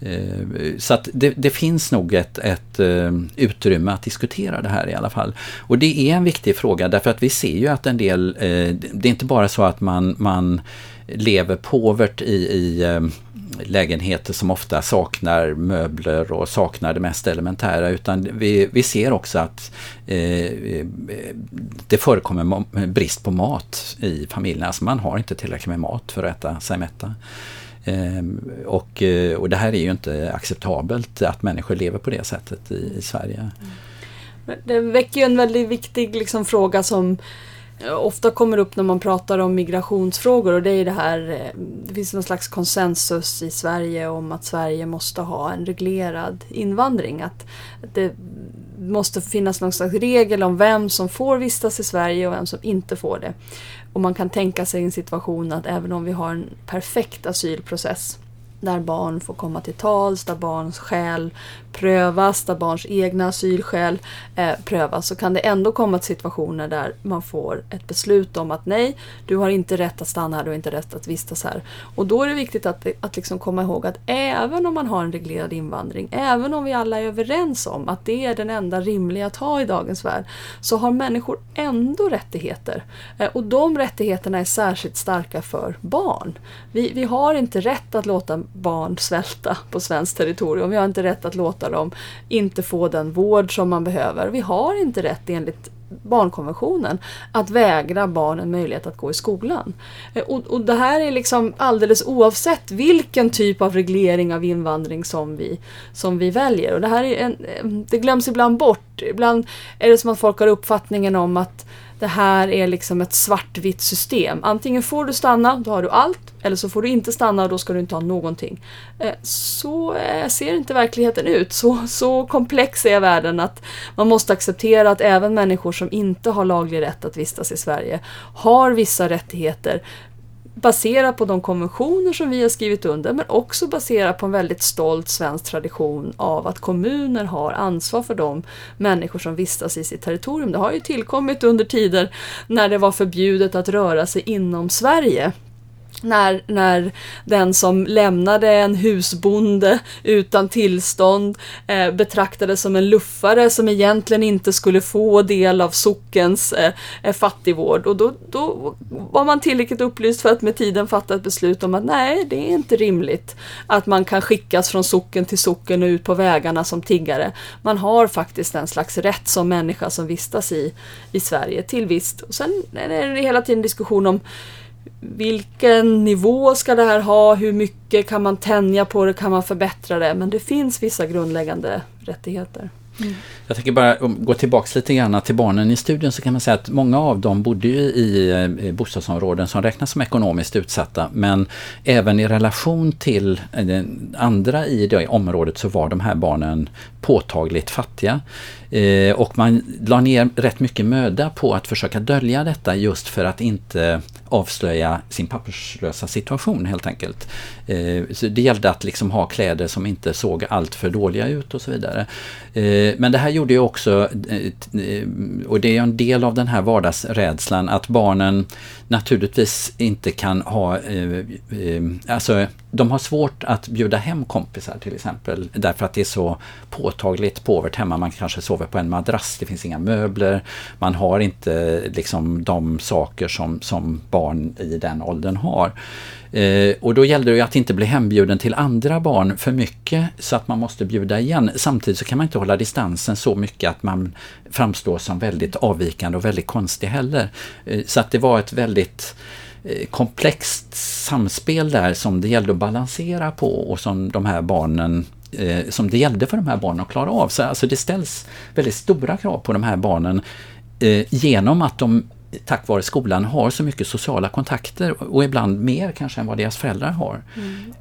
Eh, så att det, det, finns nog ett, ett eh, utrymme att diskutera det här i alla fall. Och det är en viktig fråga därför att vi ser ju att en del, eh, det är inte bara så att man, man lever påvert i, i eh, lägenheter som ofta saknar möbler och saknar det mest elementära utan vi, vi ser också att eh, eh det förekommer brist på mat i familjerna. Alltså man har inte tillräckligt med mat för att äta sig mätta. Ehm, och, eh, och det här är ju inte acceptabelt att människor lever på det sättet i, i Sverige. Det väcker ju en väldigt viktig liksom, fråga som eh, ofta kommer upp när man pratar om migrationsfrågor och det är det här, eh, det finns någon slags konsensus i Sverige om att Sverige måste ha en reglerad invandring. Att det måste finnas någon slags regel om vem som får vistas i Sverige och vem som inte får det. Och man kan tänka sig en situation att även om vi har en perfekt asylprocess där barn får komma till tals, där barns skäl prövas, där barns egna asylskäl eh, prövas så kan det ändå komma till situationer där man får ett beslut om att nej, du har inte rätt att stanna här, du har inte rätt att vistas här. Och då är det viktigt att, att liksom komma ihåg att även om man har en reglerad invandring, även om vi alla är överens om att det är den enda rimliga att ha i dagens värld, så har människor ändå rättigheter. Eh, och de rättigheterna är särskilt starka för barn. Vi, vi har inte rätt att låta barn svälta på svenskt territorium. Vi har inte rätt att låta dem inte få den vård som man behöver. Vi har inte rätt enligt barnkonventionen att vägra barnen möjlighet att gå i skolan. Eh, och, och, det här är liksom alldeles oavsett vilken typ av reglering av invandring som vi, som vi väljer. Och det här är en, eh, det glöms ibland bort. Ibland är det som att folk har uppfattningen om att det här är liksom ett svartvitt system. Antingen får du stanna, då har du allt. Eller så får du inte stanna och då ska du inte ha någonting. Eh, så eh, ser inte verkligheten ut. Så, så komplex är världen att man måste acceptera att även människor som inte har laglig rätt att vistas i Sverige har vissa rättigheter baserat på de konventioner som vi har skrivit under men också baserat på en väldigt stolt svensk tradition av att kommuner har ansvar för de människor som vistas i sitt territorium. Det har ju tillkommit under tider när det var förbjudet att röra sig inom Sverige när, när den som lämnade en husbonde utan tillstånd eh, betraktades som en luffare som egentligen inte skulle få del av sockens eh, eh, fattigvård. Och då, då var man tillräckligt upplyst för att med tiden fatta ett beslut om att nej, det är inte rimligt att man kan skickas från socken till socken och ut på vägarna som tiggare. Man har faktiskt en slags rätt som människa som vistas i, i Sverige till visst. Och sen är det hela tiden diskussion om vilken nivå ska det här ha? Hur mycket kan man tänja på det? Kan man förbättra det? Men det finns vissa grundläggande rättigheter. Mm. Jag tänker bara gå tillbaks lite grann till barnen i studien så kan man säga att många av dem bodde ju i eh, bostadsområden som räknas som ekonomiskt utsatta men även i relation till eh, andra i det området så var de här barnen påtagligt fattiga. Eh, och man la ner rätt mycket möda på att försöka dölja detta just för att inte avslöja sin papperslösa situation helt enkelt. Eh, så det gällde att liksom ha kläder som inte såg allt för dåliga ut och så vidare. Eh, men det här gjorde ju också, eh, eh, och det är en del av den här vardagsrädslan, att barnen naturligtvis inte kan ha, eh, eh, alltså de har svårt att bjuda hem kompisar till exempel därför att det är så påtagligt påvert hemma. Man kanske sover på en madrass, det finns inga möbler, man har inte liksom de saker som, som barn i den åldern har. Eh, och då gällde det att inte bli hembjuden till andra barn för mycket så att man måste bjuda igen. Samtidigt så kan man inte hålla distansen så mycket att man framstår som väldigt avvikande och väldigt konstig heller. Eh, så att det var ett väldigt eh, komplext samspel där som det gällde att balansera på och som de här barnen eh, som det gällde för de här barnen att klara av. Så alltså det ställs väldigt stora krav på de här barnen eh, genom att de tack vare skolan har så mycket sociala kontakter och ibland mer kanske än vad deras föräldrar har. Mm.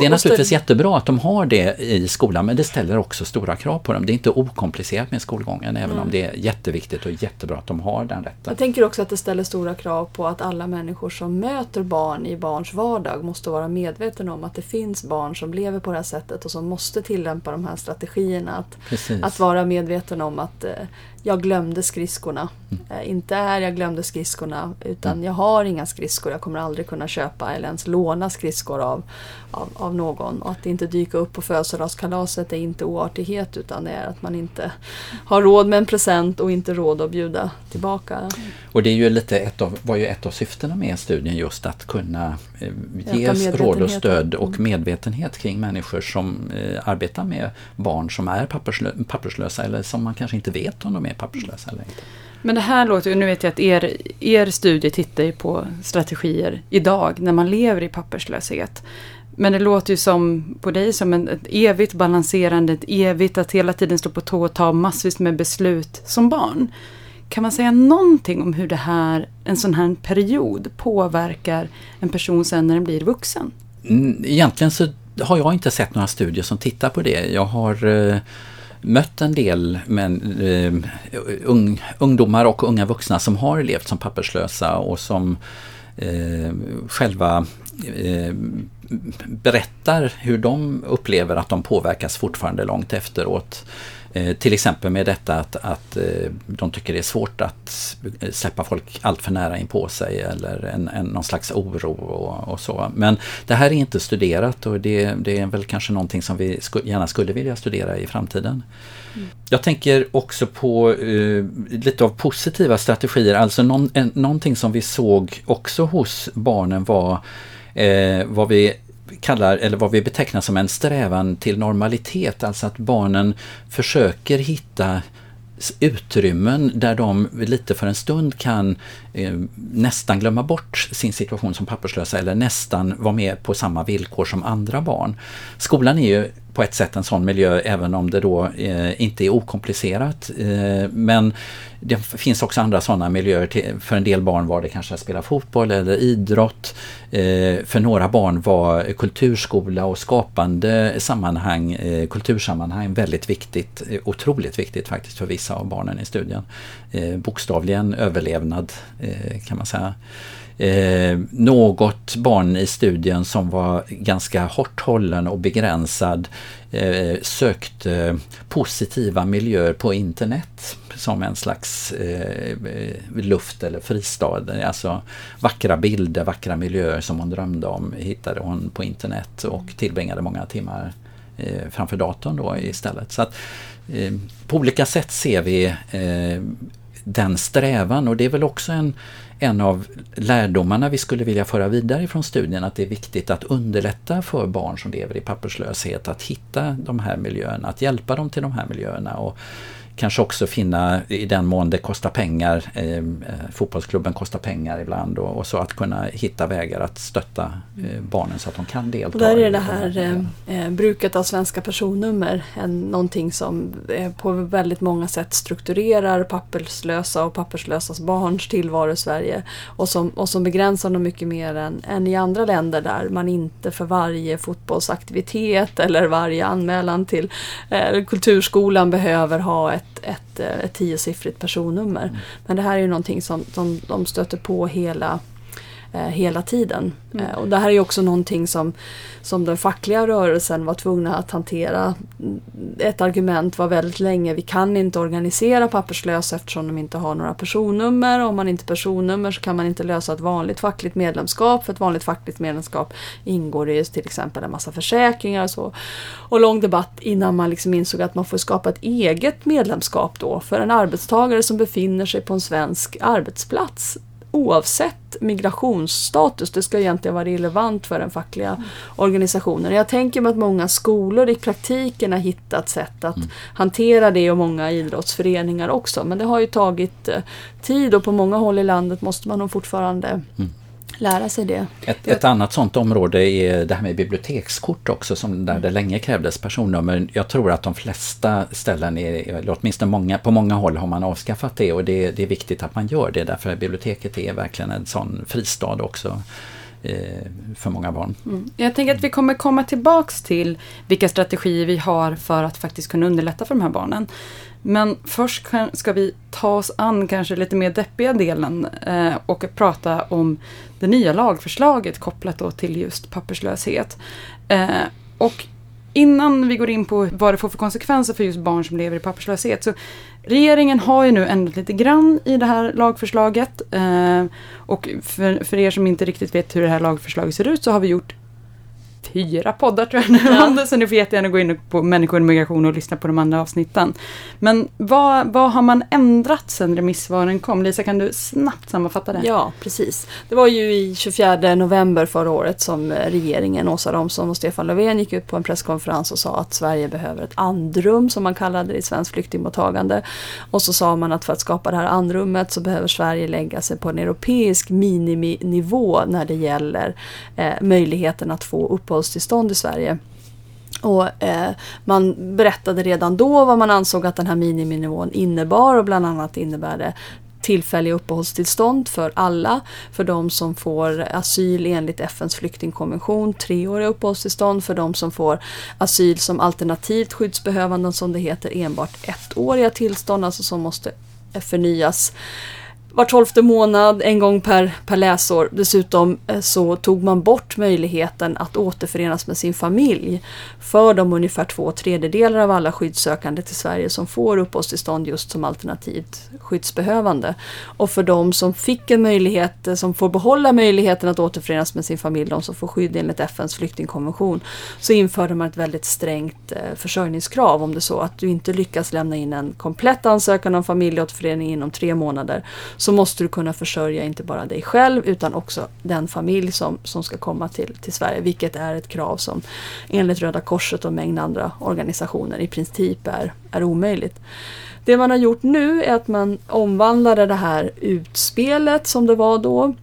Det är naturligtvis jättebra att de har det i skolan men det ställer också stora krav på dem. Det är inte okomplicerat med skolgången även mm. om det är jätteviktigt och jättebra att de har den rätten. Jag tänker också att det ställer stora krav på att alla människor som möter barn i barns vardag måste vara medvetna om att det finns barn som lever på det här sättet och som måste tillämpa de här strategierna. Att, att vara medveten om att eh, jag glömde skridskorna. Mm. Eh, inte är jag glömde skridskorna utan mm. jag har inga skridskor. Jag kommer aldrig kunna köpa eller ens låna skridskor av, av, av någon. Och att inte dyka upp på födelsedagskalaset är inte oartighet utan det är att man inte har råd med en present och inte råd att bjuda tillbaka. Och det är ju lite ett av, var ju ett av syftena med studien just att kunna eh, ge råd och stöd och mm. medvetenhet kring människor som eh, arbetar med barn som är papperslö papperslösa eller som man kanske inte vet om de är papperslösa eller inte. Men det här låter ju, nu vet jag att er, er studie tittar ju på strategier idag när man lever i papperslöshet. Men det låter ju som på dig som en, ett evigt balanserande, ett evigt att hela tiden stå på tå och ta massvis med beslut som barn. Kan man säga någonting om hur det här, en sån här period påverkar en person sen när den blir vuxen? Mm, egentligen så har jag inte sett några studier som tittar på det. Jag har eh, mött en del men, eh, ung, ungdomar och unga vuxna som har levt som papperslösa och som eh, själva eh, berättar hur de upplever att de påverkas fortfarande långt efteråt. Eh, till exempel med detta att, att eh, de tycker det är svårt att släppa folk allt för nära in på sig eller en, en, någon slags oro och, och, så. Men det här är inte studerat och det, det är väl kanske någonting som vi sku, gärna skulle vilja studera i framtiden. Mm. Jag tänker också på eh, lite av positiva strategier, alltså någon, en, någonting som vi såg också hos barnen var eh, vad vi kallar, eller vad vi betecknar som en strävan till normalitet, alltså att barnen försöker hitta utrymmen där de lite för en stund kan eh, nästan glömma bort sin situation som papperslösa eller nästan vara med på samma villkor som andra barn. Skolan är ju på ett sätt en sån miljö även om det då eh, inte är okomplicerat. Eh, men det finns också andra sådana miljöer. Till, för en del barn var det kanske att spela fotboll eller idrott. Eh, för några barn var kulturskola och skapande sammanhang, eh, kultursammanhang väldigt viktigt. Eh, otroligt viktigt faktiskt för vissa av barnen i studien. Eh, bokstavligen överlevnad eh, kan man säga eh, något barn i studien som var ganska hårt hållen och begränsad eh, sökte eh, positiva miljöer på internet som en slags eh, luft eller fristad. Alltså vackra bilder, vackra miljöer som hon drömde om hittade hon på internet och tillbringade många timmar eh, framför datorn då istället. Så att, eh, på olika sätt ser vi eh, den strävan och det är väl också en en av lärdomarna vi skulle vilja föra vidare från studien att det är viktigt att underlätta för barn som lever i papperslöshet att hitta de här miljöerna, att hjälpa dem till de här miljöerna. Och kanske också finna, i den mån det kostar pengar, eh, eh, fotbollsklubben kostar pengar ibland och, och, så att kunna hitta vägar att stötta eh, barnen så att de kan delta. Och där är det här eh, eh, bruket av svenska personnummer en, någonting som eh, på väldigt många sätt strukturerar papperslösa och papperslösas barns tillvaro i Sverige och som, och som begränsar dem mycket mer än, än i andra länder där man inte för varje fotbollsaktivitet eller varje anmälan till kulturskolan behöver ha ett ett, ett, eh, ett tiosiffrigt personnummer. Mm. Men det här är ju någonting som, som de stöter på hela hela tiden. Mm. Eh, och det här är också någonting som, som den fackliga rörelsen var tvungna att hantera. Ett argument var väldigt länge, vi kan inte organisera papperslösa eftersom de inte har några personnummer. Om man inte har personnummer så kan man inte lösa ett vanligt fackligt medlemskap. För ett vanligt fackligt medlemskap ingår det till exempel en massa försäkringar och så. Och lång debatt innan man liksom insåg att man får skapa ett eget medlemskap då för en arbetstagare som befinner sig på en svensk arbetsplats oavsett migrationsstatus. Det ska egentligen vara relevant för den fackliga mm. organisationen. Jag tänker mig att många skolor i praktiken har hittat sätt att mm. hantera det och många idrottsföreningar också. Men det har ju tagit eh, tid och på många håll i landet måste man nog fortfarande mm lära sig det. Ett, ett, annat sådant område är det här med bibliotekskort också, som där det länge krävdes personnummer. Jag tror att de flesta ställen, är, eller åtminstone många, på många håll har man avskaffat det och det, det är viktigt att man gör det därför att biblioteket är verkligen en sån fristad också eh, för många barn. Mm. Jag tänker att vi kommer komma tillbaks till vilka strategier vi har för att faktiskt kunna underlätta för de här barnen. Men först ska vi ta oss an kanske lite mer deppiga delen eh, och prata om det nya lagförslaget kopplat då till just papperslöshet. Eh, och innan vi går in på vad det får för konsekvenser för just barn som lever i papperslöshet. Så regeringen har ju nu ändrat lite grann i det här lagförslaget. Eh, och för, för er som inte riktigt vet hur det här lagförslaget ser ut så har vi gjort fyra poddar tror jag nu ja. så ni får jättegärna gå in på människor och migration och lyssna på de andra avsnitten. Men vad, vad har man ändrat sedan remissvaren kom? Lisa, kan du snabbt sammanfatta det? Ja, precis. Det var ju i 24 november förra året som regeringen, Åsa Romson och Stefan Löfven gick ut på en presskonferens och sa att Sverige behöver ett andrum, som man kallade det i svenskt flyktingmottagande. Och så sa man att för att skapa det här andrummet så behöver Sverige lägga sig på en europeisk miniminivå när det gäller eh, möjligheten att få uppehållstillstånd uppehållstillstånd i Sverige. Och eh, man berättade redan då vad man ansåg att den här miniminivån innebar och bland annat innebär det tillfälliga uppehållstillstånd för alla. För de som får asyl enligt FNs flyktingkonvention, treåriga uppehållstillstånd. För de som får asyl som alternativt skyddsbehövande, som det heter, enbart ettåriga tillstånd, alltså som måste förnyas var tolfte månad, en gång per, per läsår. Dessutom eh, så tog man bort möjligheten att återförenas med sin familj för de ungefär två tredjedelar av alla skyddssökande till Sverige som får uppehållstillstånd just som alternativt skyddsbehövande. Och för de som fick en möjlighet, eh, som får behålla möjligheten att återförenas med sin familj, de som får skydd enligt FNs flyktingkonvention, så införde man ett väldigt strängt eh, försörjningskrav om det så att du inte lyckas lämna in en komplett ansökan om familjeåterförening inom tre månader så måste du kunna försörja inte bara dig själv utan också den familj som, som ska komma till, till Sverige. Vilket är ett krav som enligt Röda Korset och en mängd andra organisationer i princip är, är omöjligt. Det man har gjort nu är att man omvandlade det här utspelet som det var då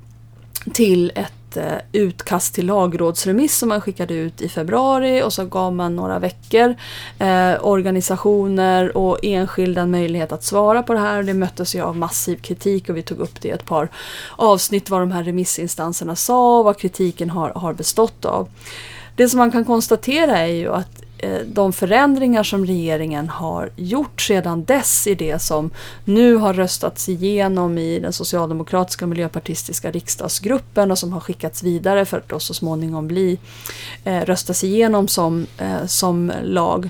till ett Eh, utkast till lagrådsremiss som man skickade ut i februari och så gav man några veckor eh, organisationer och enskilda en möjlighet att svara på det här. Det möttes ju av massiv kritik och vi tog upp det i ett par avsnitt vad de här remissinstanserna sa och vad kritiken har, har bestått av. Det som man kan konstatera är ju att Eh, de förändringar som regeringen har gjort sedan dess i det som nu har röstats igenom i den socialdemokratiska och miljöpartistiska riksdagsgruppen och som har skickats vidare för att då så småningom bli eh, röstas igenom som, eh, som lag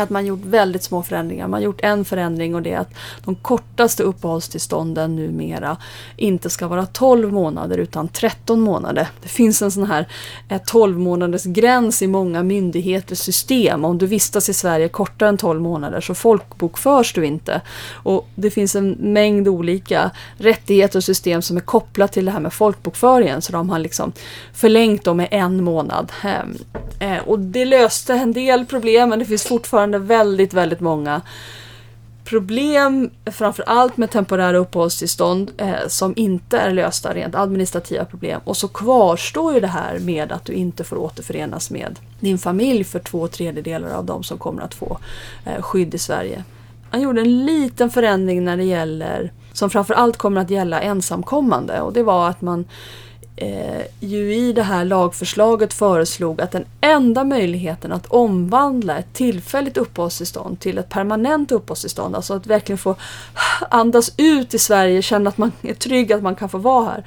att man gjort väldigt små förändringar. Man har gjort en förändring och det är att de kortaste uppehållstillstånden numera inte ska vara 12 månader utan 13 månader. Det finns en sån här eh, 12 månaders gräns i många myndigheters system. Om du vistas i Sverige kortare än 12 månader så folkbokförs du inte. Och det finns en mängd olika rättigheter och system som är kopplat till det här med folkbokföringen så de har liksom förlängt dem med en månad. Ehm, eh, och det löste en del problem men det finns fortfarande fortfarande väldigt, väldigt många problem, framför allt med temporära uppehållstillstånd eh, som inte är lösta, rent administrativa problem. Och så kvarstår ju det här med att du inte får återförenas med din familj för två tredjedelar av de som kommer att få eh, skydd i Sverige. Han gjorde en liten förändring när det gäller, som framför allt kommer att gälla ensamkommande och det var att man eh, ju i det här lagförslaget föreslog att den enda möjligheten att omvandla ett tillfälligt uppehållstillstånd till ett permanent uppehållstillstånd, alltså att verkligen få andas ut i Sverige, känna att man är trygg, att man kan få vara här,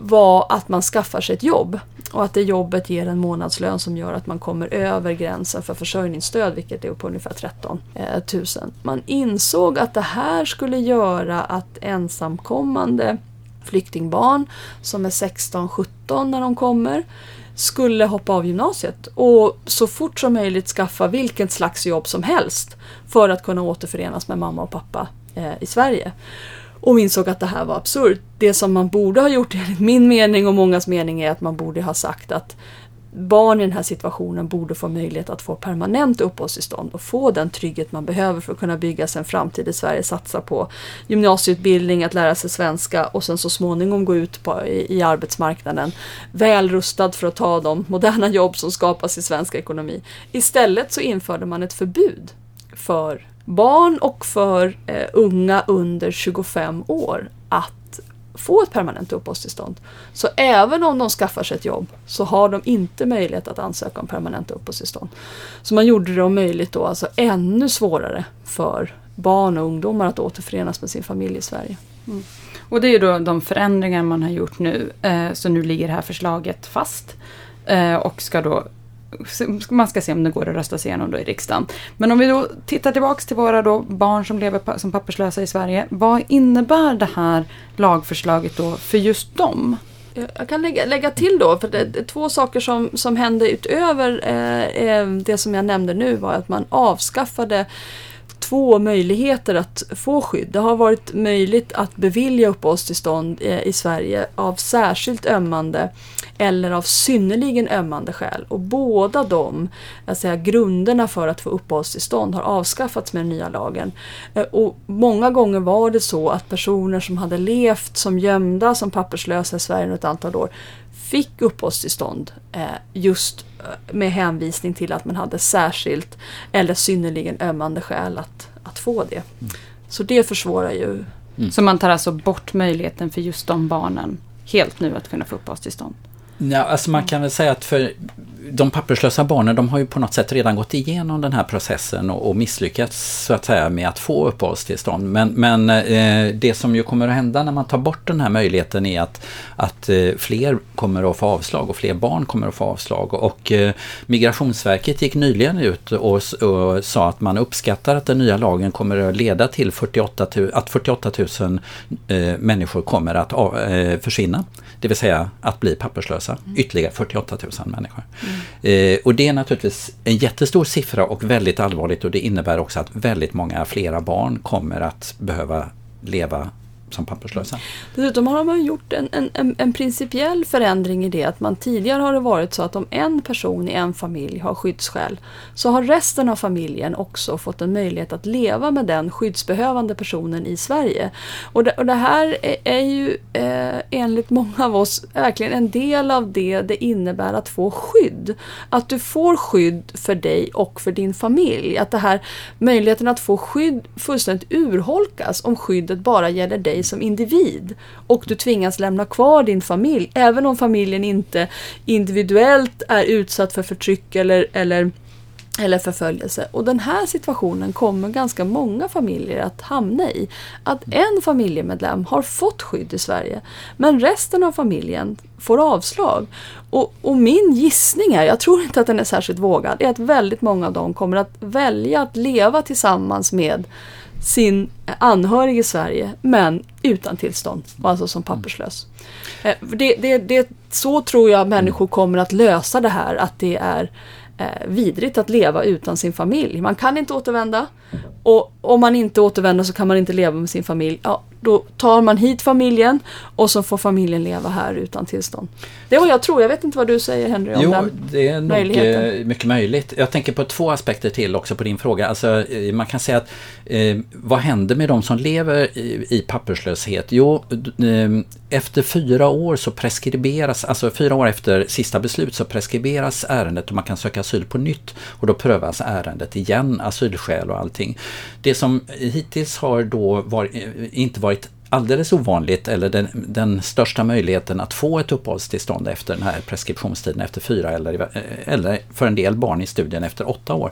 var att man skaffar sig ett jobb. Och att det jobbet ger en månadslön som gör att man kommer över gränsen för försörjningsstöd, vilket är på ungefär 13 000. Eh, man insåg att det här skulle göra att ensamkommande flyktingbarn som är 16-17 när de kommer skulle hoppa av gymnasiet och så fort som möjligt skaffa vilket slags jobb som helst för att kunna återförenas med mamma och pappa eh, i Sverige. Och insåg att det här var absurt. Det som man borde ha gjort enligt min mening och mångas mening är att man borde ha sagt att barn i den här situationen borde få möjlighet att få permanent uppehållstillstånd och få den trygghet man behöver för att kunna bygga sig en framtid i Sverige, satsa på gymnasieutbildning, att lära sig svenska och sen så småningom gå ut på, i, i arbetsmarknaden väl rustad för att ta de moderna jobb som skapas i svensk ekonomi. Istället så införde man ett förbud för barn och för eh, unga under 25 år att få ett permanent uppehållstillstånd. Så även om de skaffar sig ett jobb så har de inte möjlighet att ansöka om permanent uppehållstillstånd. Så man gjorde det om möjligt då alltså ännu svårare för barn och ungdomar att återförenas med sin familj i Sverige. Mm. Och det är ju då de förändringar man har gjort nu. Eh, så nu ligger det här förslaget fast. Eh, och ska då man ska se om det går att rösta sig igenom då i riksdagen. Men om vi då tittar tillbaks till våra då barn som lever som papperslösa i Sverige. Vad innebär det här lagförslaget då för just dem? Jag kan lägga, lägga till då, för det, det, två saker som, som hände utöver eh, eh det som jag nämnde nu var att man avskaffade två möjligheter att få skydd. Det har varit möjligt att bevilja uppehållstillstånd eh, i Sverige av särskilt ömmande eller av synnerligen ömmande skäl. Och båda de säga, grunderna för att få uppehållstillstånd har avskaffats med den nya lagen. Eh, och många gånger var det så att personer som hade levt som gömda, som papperslösa i Sverige under ett antal år fick uppehållstillstånd eh, just eh, med hänvisning till att man hade särskilt eller synnerligen ömmande skäl att, att få det. Mm. Så det försvårar ju. Mm. Så man tar alltså bort möjligheten för just de barnen helt nu att kunna få uppehållstillstånd? Ja, alltså man kan väl säga att för de papperslösa barnen de har ju på något sätt redan gått igenom den här processen och, och misslyckats så att säga med att få uppehållstillstånd. Men, men eh, det som ju kommer att hända när man tar bort den här möjligheten är att, att eh, fler kommer att få avslag och fler barn kommer att få avslag. Och eh, Migrationsverket gick nyligen ut och, och, sa att man uppskattar att den nya lagen kommer att leda till 48 000, att 48 000 eh, människor kommer att eh, försvinna. Det vill säga att bli papperslösa. Mm. Ytterligare 48 000 människor. Mm. Eh, och det är naturligtvis en jättestor siffra och väldigt allvarligt och det innebär också att väldigt många flera barn kommer att behöva leva som papperslösa. Dessutom har man gjort en, en, en principiell förändring i det att man tidigare har det varit så att om en person i en familj har skyddsskäl så har resten av familjen också fått en möjlighet att leva med den skyddsbehövande personen i Sverige. Och det, och det här är, är ju eh, enligt många av oss verkligen en del av det det innebär att få skydd. Att du får skydd för dig och för din familj. Att det här möjligheten att få skydd fullständigt urholkas om skyddet bara gäller dig dig som individ och du tvingas lämna kvar din familj, även om familjen inte individuellt är utsatt för förtryck eller, eller eller förföljelse. Och den här situationen kommer ganska många familjer att hamna i. Att en familjemedlem har fått skydd i Sverige men resten av familjen får avslag. Och, och, min gissning är, jag tror inte att den är särskilt vågad, är att väldigt många av dem kommer att välja att leva tillsammans med sin anhörig i Sverige men utan tillstånd, alltså som papperslös. Eh, det, det, det, så tror jag människor kommer att lösa det här att det är eh, vidrigt att leva utan sin familj. Man kan inte återvända och om man inte återvänder så kan man inte leva med sin familj. Ja, då tar man hit familjen och så får familjen leva här utan tillstånd. Det är vad jag tror. Jag vet inte vad du säger Henry om jo, den det är nog eh, mycket möjligt. Jag tänker på två aspekter till också på din fråga. Alltså, eh, man kan säga att eh, vad händer med de som lever i, i papperslöshet? Jo, eh, efter fyra år så preskriberas, alltså fyra år efter sista beslut så preskriberas ärendet och man kan söka asyl på nytt och då prövas ärendet igen, asylskäl och allting. Det som hittills har då varit, eh, inte varit alldeles ovanligt eller den, den, största möjligheten att få ett uppehållstillstånd efter den här preskriptionstiden efter fyra eller, eh, eller för en del barn i studien efter åtta år.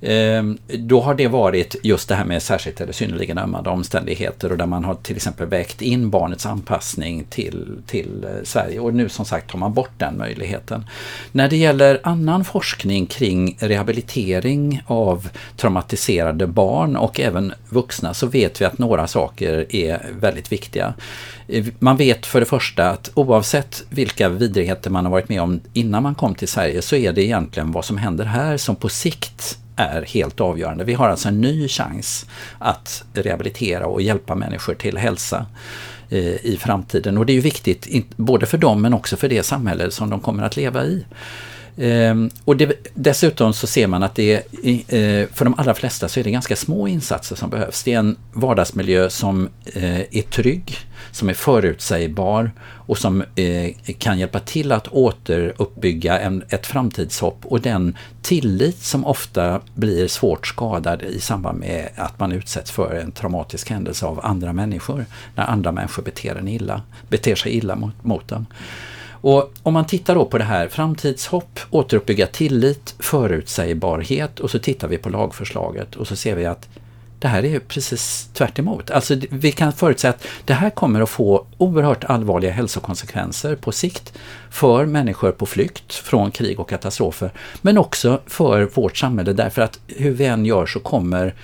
Ehm, då har det varit just det här med särskilt eller synnerligen ömmande omständigheter och där man har till exempel vägt in barnets anpassning till, till eh, Sverige och nu som sagt tar man bort den möjligheten. När det gäller annan forskning kring rehabilitering av traumatiserade barn och även vuxna så vet vi att några saker är väldigt viktiga. Eh, man vet för det första att oavsett vilka vidrigheter man har varit med om innan man kom till Sverige så är det egentligen vad som händer här som på sikt är helt avgörande. Vi har alltså en ny chans att rehabilitera och hjälpa människor till hälsa eh, i framtiden. Och det är ju viktigt både för dem men också för det samhälle som de kommer att leva i. Ehm, och det, dessutom så ser man att det eh, för de allra flesta så är det ganska små insatser som behövs. Det är en vardagsmiljö som eh, är trygg, som är förutsägbar och som eh, kan hjälpa till att återuppbygga en, ett framtidshopp och den tillit som ofta blir svårt skadad i samband med att man utsätts för en traumatisk händelse av andra människor. När andra människor beter, en illa, beter sig illa mot, mot dem. Och om man tittar då på det här framtidshopp, återuppbygga tillit, förutsägbarhet och så tittar vi på lagförslaget och så ser vi att det här är precis tvärt emot. Alltså vi kan förutsäga att det här kommer att få oerhört allvarliga hälsokonsekvenser på sikt för människor på flykt från krig och katastrofer. Men också för vårt samhälle därför att hur vi än gör så kommer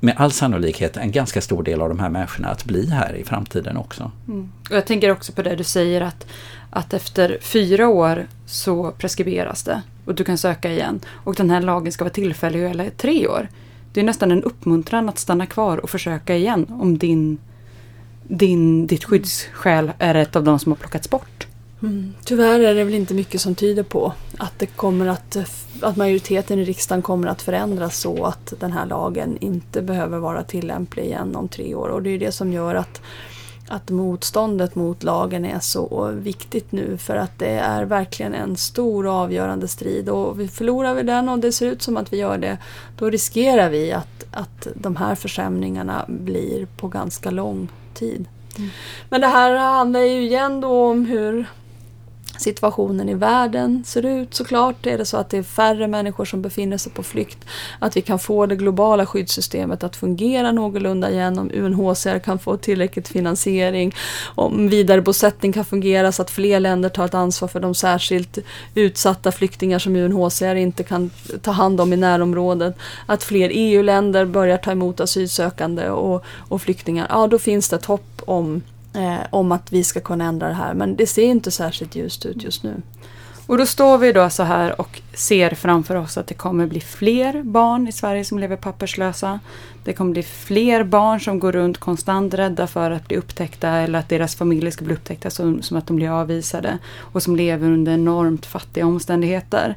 med all sannolikhet en ganska stor del av de här människorna att bli här i framtiden också. Mm. Och jag tänker också på det du säger att, att efter fyra år så preskriberas det och du kan söka igen. Och den här lagen ska vara tillfällig i tre år. Det är nästan en uppmuntran att stanna kvar och försöka igen om din, din, ditt skyddsskäl är ett av de som har plockats bort. Mm. Tyvärr är det väl inte mycket som tyder på att, det kommer att, att majoriteten i riksdagen kommer att förändras så att den här lagen inte behöver vara tillämplig igen om tre år. Och det är det som gör att, att motståndet mot lagen är så viktigt nu för att det är verkligen en stor och avgörande strid och vi förlorar vi den och det ser ut som att vi gör det då riskerar vi att, att de här försämringarna blir på ganska lång tid. Mm. Men det här handlar ju igen då om hur situationen i världen ser ut såklart. Är det så att det är färre människor som befinner sig på flykt, att vi kan få det globala skyddssystemet att fungera någorlunda igen, om UNHCR kan få tillräckligt finansiering, om vidarebosättning kan fungera så att fler länder tar ett ansvar för de särskilt utsatta flyktingar som UNHCR inte kan ta hand om i närområdet, att fler EU-länder börjar ta emot asylsökande och, och flyktingar, ja då finns det ett hopp om eh, om att vi ska kunna ändra det här. Men det ser inte särskilt ljust ut just nu. Och då står vi då så här och ser framför oss att det kommer bli fler barn i Sverige som lever papperslösa. Det kommer bli fler barn som går runt konstant rädda för att bli upptäckta eller att deras familjer ska bli upptäckta som, som att de blir avvisade. Och som lever under enormt fattiga omständigheter.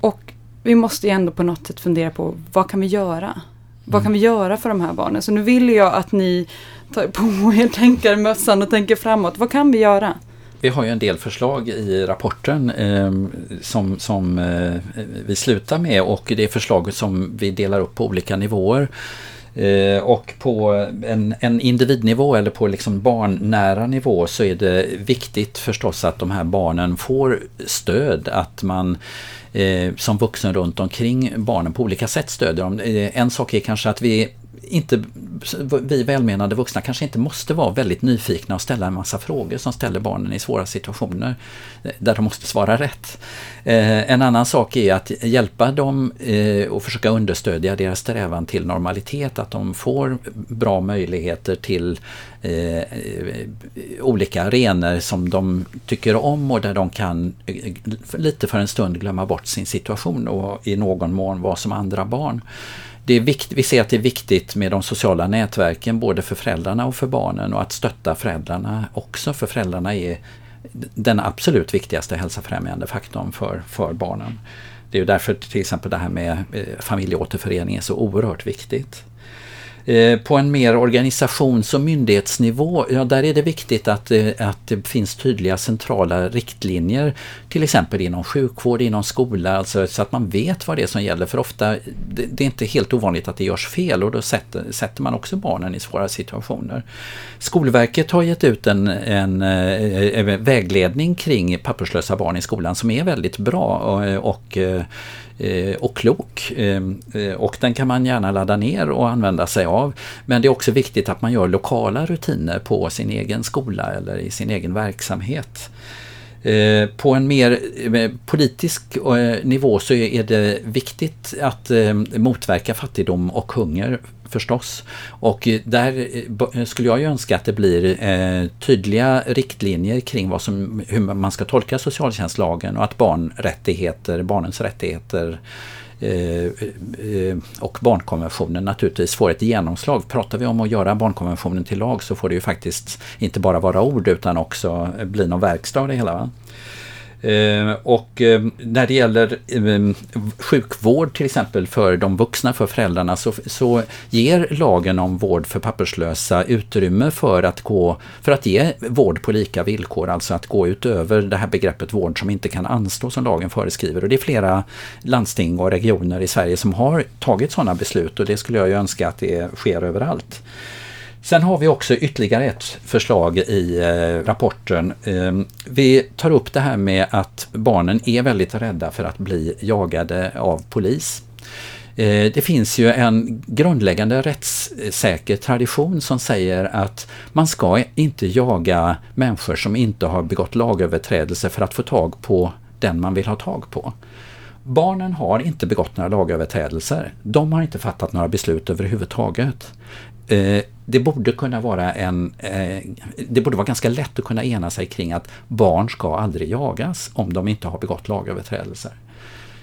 Och vi måste ju ändå på något sätt fundera på vad kan vi göra? Vad kan vi göra för de här barnen? Så nu vill jag att ni tar på er tänkarmössan och tänker framåt. Vad kan vi göra? Vi har ju en del förslag i rapporten eh, som, som eh, vi slutar med och det är förslag som vi delar upp på olika nivåer. Eh, och på en, en, individnivå eller på liksom barnnära nivå så är det viktigt förstås att de här barnen får stöd, att man eh, som vuxen runt omkring barnen på olika sätt stödjer dem. Eh, en sak är kanske att vi inte, vi välmenande vuxna kanske inte måste vara väldigt nyfikna och ställa en massa frågor som ställer barnen i svåra situationer eh, där de måste svara rätt. Eh, en annan sak är att hjälpa dem eh, och försöka understödja deras strävan till normalitet, att de får bra möjligheter till olika arenor som de tycker om och där de kan lite för en stund glömma bort sin situation och i någon mån vara som andra barn det är vikt, vi ser att det är viktigt med de sociala nätverken både för föräldrarna och för barnen och att stötta föräldrarna också för föräldrarna är den absolut viktigaste hälsofrämjande faktorn för, för barnen. Det är därför till exempel det här med eh, familjeåterförening är så oerhört viktigt. Eh, på en mer organisations och myndighetsnivå, ja där är det viktigt att, eh, att det finns tydliga centrala riktlinjer. Till exempel inom sjukvård, inom skola, alltså, så att man vet vad det är som gäller. För ofta, det, det är inte helt ovanligt att det görs fel och då sätter, sätter man också barnen i svåra situationer. Skolverket har gett ut en, en, en vägledning kring papperslösa barn i skolan som är väldigt bra och, och Eh, och klok. Ehm, eh, och den kan man gärna ladda ner och använda sig av. Men det är också viktigt att man gör lokala rutiner på sin egen skola eller i sin egen verksamhet. Eh, på en mer eh, politisk eh, nivå så är det viktigt att motverka fattigdom och hunger förstås. Och där skulle jag ju önska att det blir tydliga riktlinjer kring vad som, hur man ska tolka socialtjänstlagen och att barnrättigheter, barnens rättigheter Eh, eh, och barnkonventionen naturligtvis får ett genomslag. Pratar vi om att göra barnkonventionen till lag så får det ju faktiskt inte bara vara ord utan också bli någon verkstad av det hela. Va? Ehm, och ehm, när det gäller ehm, sjukvård till exempel för de vuxna, för föräldrarna, så, så ger lagen om vård för papperslösa utrymme för att, gå, för att ge vård på lika villkor, alltså att gå utöver det här begreppet vård som inte kan anstå som lagen föreskriver. Och det är flera landsting och regioner i Sverige som har tagit sådana beslut och det skulle jag ju önska att det sker överallt. Sen har vi också ytterligare ett förslag i eh, rapporten. Ehm, vi tar upp det här med att barnen är väldigt rädda för att bli jagade av polis. Eh, det finns ju en grundläggande rättssäker tradition som säger att man ska inte jaga människor som inte har begått lagöverträdelser för att få tag på den man vill ha tag på. Barnen har inte begått några lagöverträdelser. De har inte fattat några beslut överhuvudtaget. Eh, det borde kunna vara en... Eh, det borde vara ganska lätt att kunna ena sig kring att barn ska aldrig jagas om de inte har begått lagöverträdelser.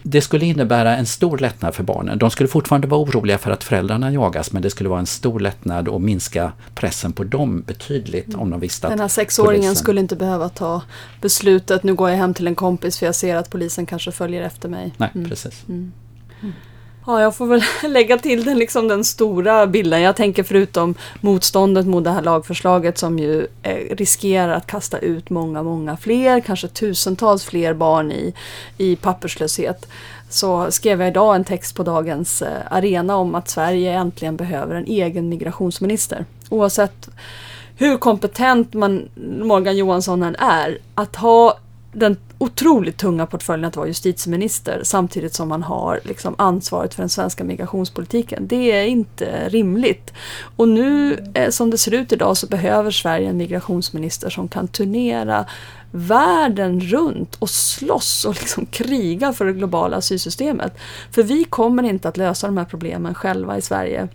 Det skulle innebära en stor lättnad för barnen. De skulle fortfarande vara oroliga för att föräldrarna jagas men det skulle vara en stor lättnad och minska pressen på dem betydligt om de visste att Den här sexåringen polisen... skulle inte behöva ta beslutet, nu går jag hem till en kompis för jag ser att polisen kanske följer efter mig. Nej, mm. precis. Mm. Ja, jag får väl lägga till den, liksom den stora bilden. Jag tänker förutom motståndet mot det här lagförslaget som ju eh, riskerar att kasta ut många, många fler, kanske tusentals fler barn i, i papperslöshet. Så skrev jag idag en text på dagens eh, arena om att Sverige äntligen behöver en egen migrationsminister. Oavsett hur kompetent man, Morgan Johansson än är, att ha den otroligt tunga portföljen att vara justitieminister samtidigt som man har liksom ansvaret för den svenska migrationspolitiken. Det är inte rimligt. Och nu eh, som det ser ut idag så behöver Sverige en migrationsminister som kan turnera världen runt och slåss och liksom kriga för det globala asylsystemet. För vi kommer inte att lösa de här problemen själva i Sverige.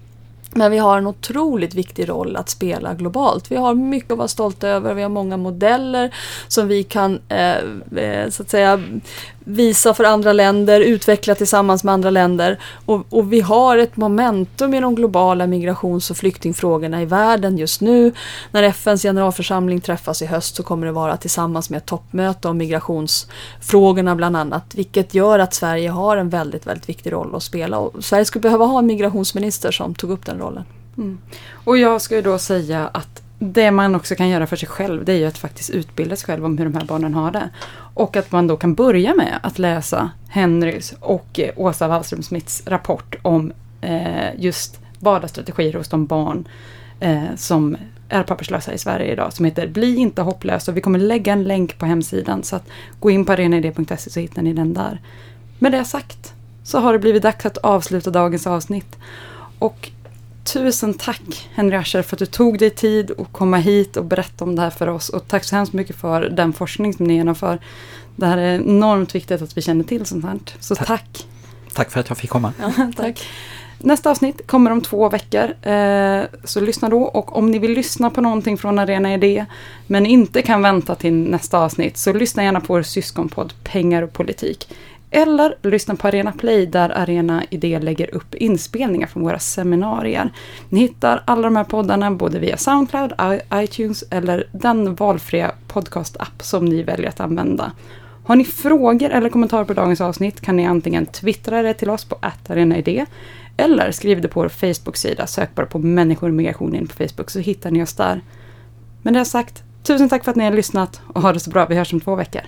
Men vi har en otroligt viktig roll att spela globalt. Vi har mycket att vara stolta över. Vi har många modeller som vi kan eh, eh, så att säga visa för andra länder, utveckla tillsammans med andra länder. Och, och, vi har ett momentum i de globala migrations och flyktingfrågorna i världen just nu. När FNs generalförsamling träffas i höst så kommer det vara tillsammans med ett toppmöte om migrationsfrågorna bland annat. Vilket gör att Sverige har en väldigt, väldigt viktig roll att spela. Och Sverige skulle behöva ha en migrationsminister som tog upp den rollen. Mm. Och jag ska ju då säga att det man också kan göra för sig själv det är ju att faktiskt utbilda sig själv om hur de här barnen har det. Och att man då kan börja med att läsa Henrys och eh, Åsa Wallström Smiths rapport om eh, just vardagsstrategier hos de barn eh, som är papperslösa i Sverige idag som heter Bli inte hopplös och vi kommer lägga en länk på hemsidan så att gå in på arenaid.se så hittar ni den där. Med det sagt så har det blivit dags att avsluta dagens avsnitt. Och Tusen tack Henry Ascher för att du tog dig tid att komma hit och berätta om det här för oss. Och tack så hemskt mycket för den forskning som ni genomför. Det här är enormt viktigt att vi känner till sånt här. Så tack. Tack, tack för att jag fick komma. Ja, tack. Nästa avsnitt kommer om två veckor. Eh, så lyssna då. Och om ni vill lyssna på någonting från Arena Idé men inte kan vänta till nästa avsnitt så lyssna gärna på vår syskonpodd Pengar och politik. Eller lyssna på Arena Play där Arena Idé lägger upp inspelningar från våra seminarier. Ni hittar alla de här poddarna både via Soundcloud, iTunes eller den valfria podcastapp som ni väljer att använda. Har ni frågor eller kommentarer på dagens avsnitt kan ni antingen twittra det till oss på arenaidé Eller skriv det på vår Facebook-sida. Sök bara på människor och migration in på Facebook så hittar ni oss där. Men det sagt, tusen tack för att ni har lyssnat och ha det så bra. Vi hörs om två veckor.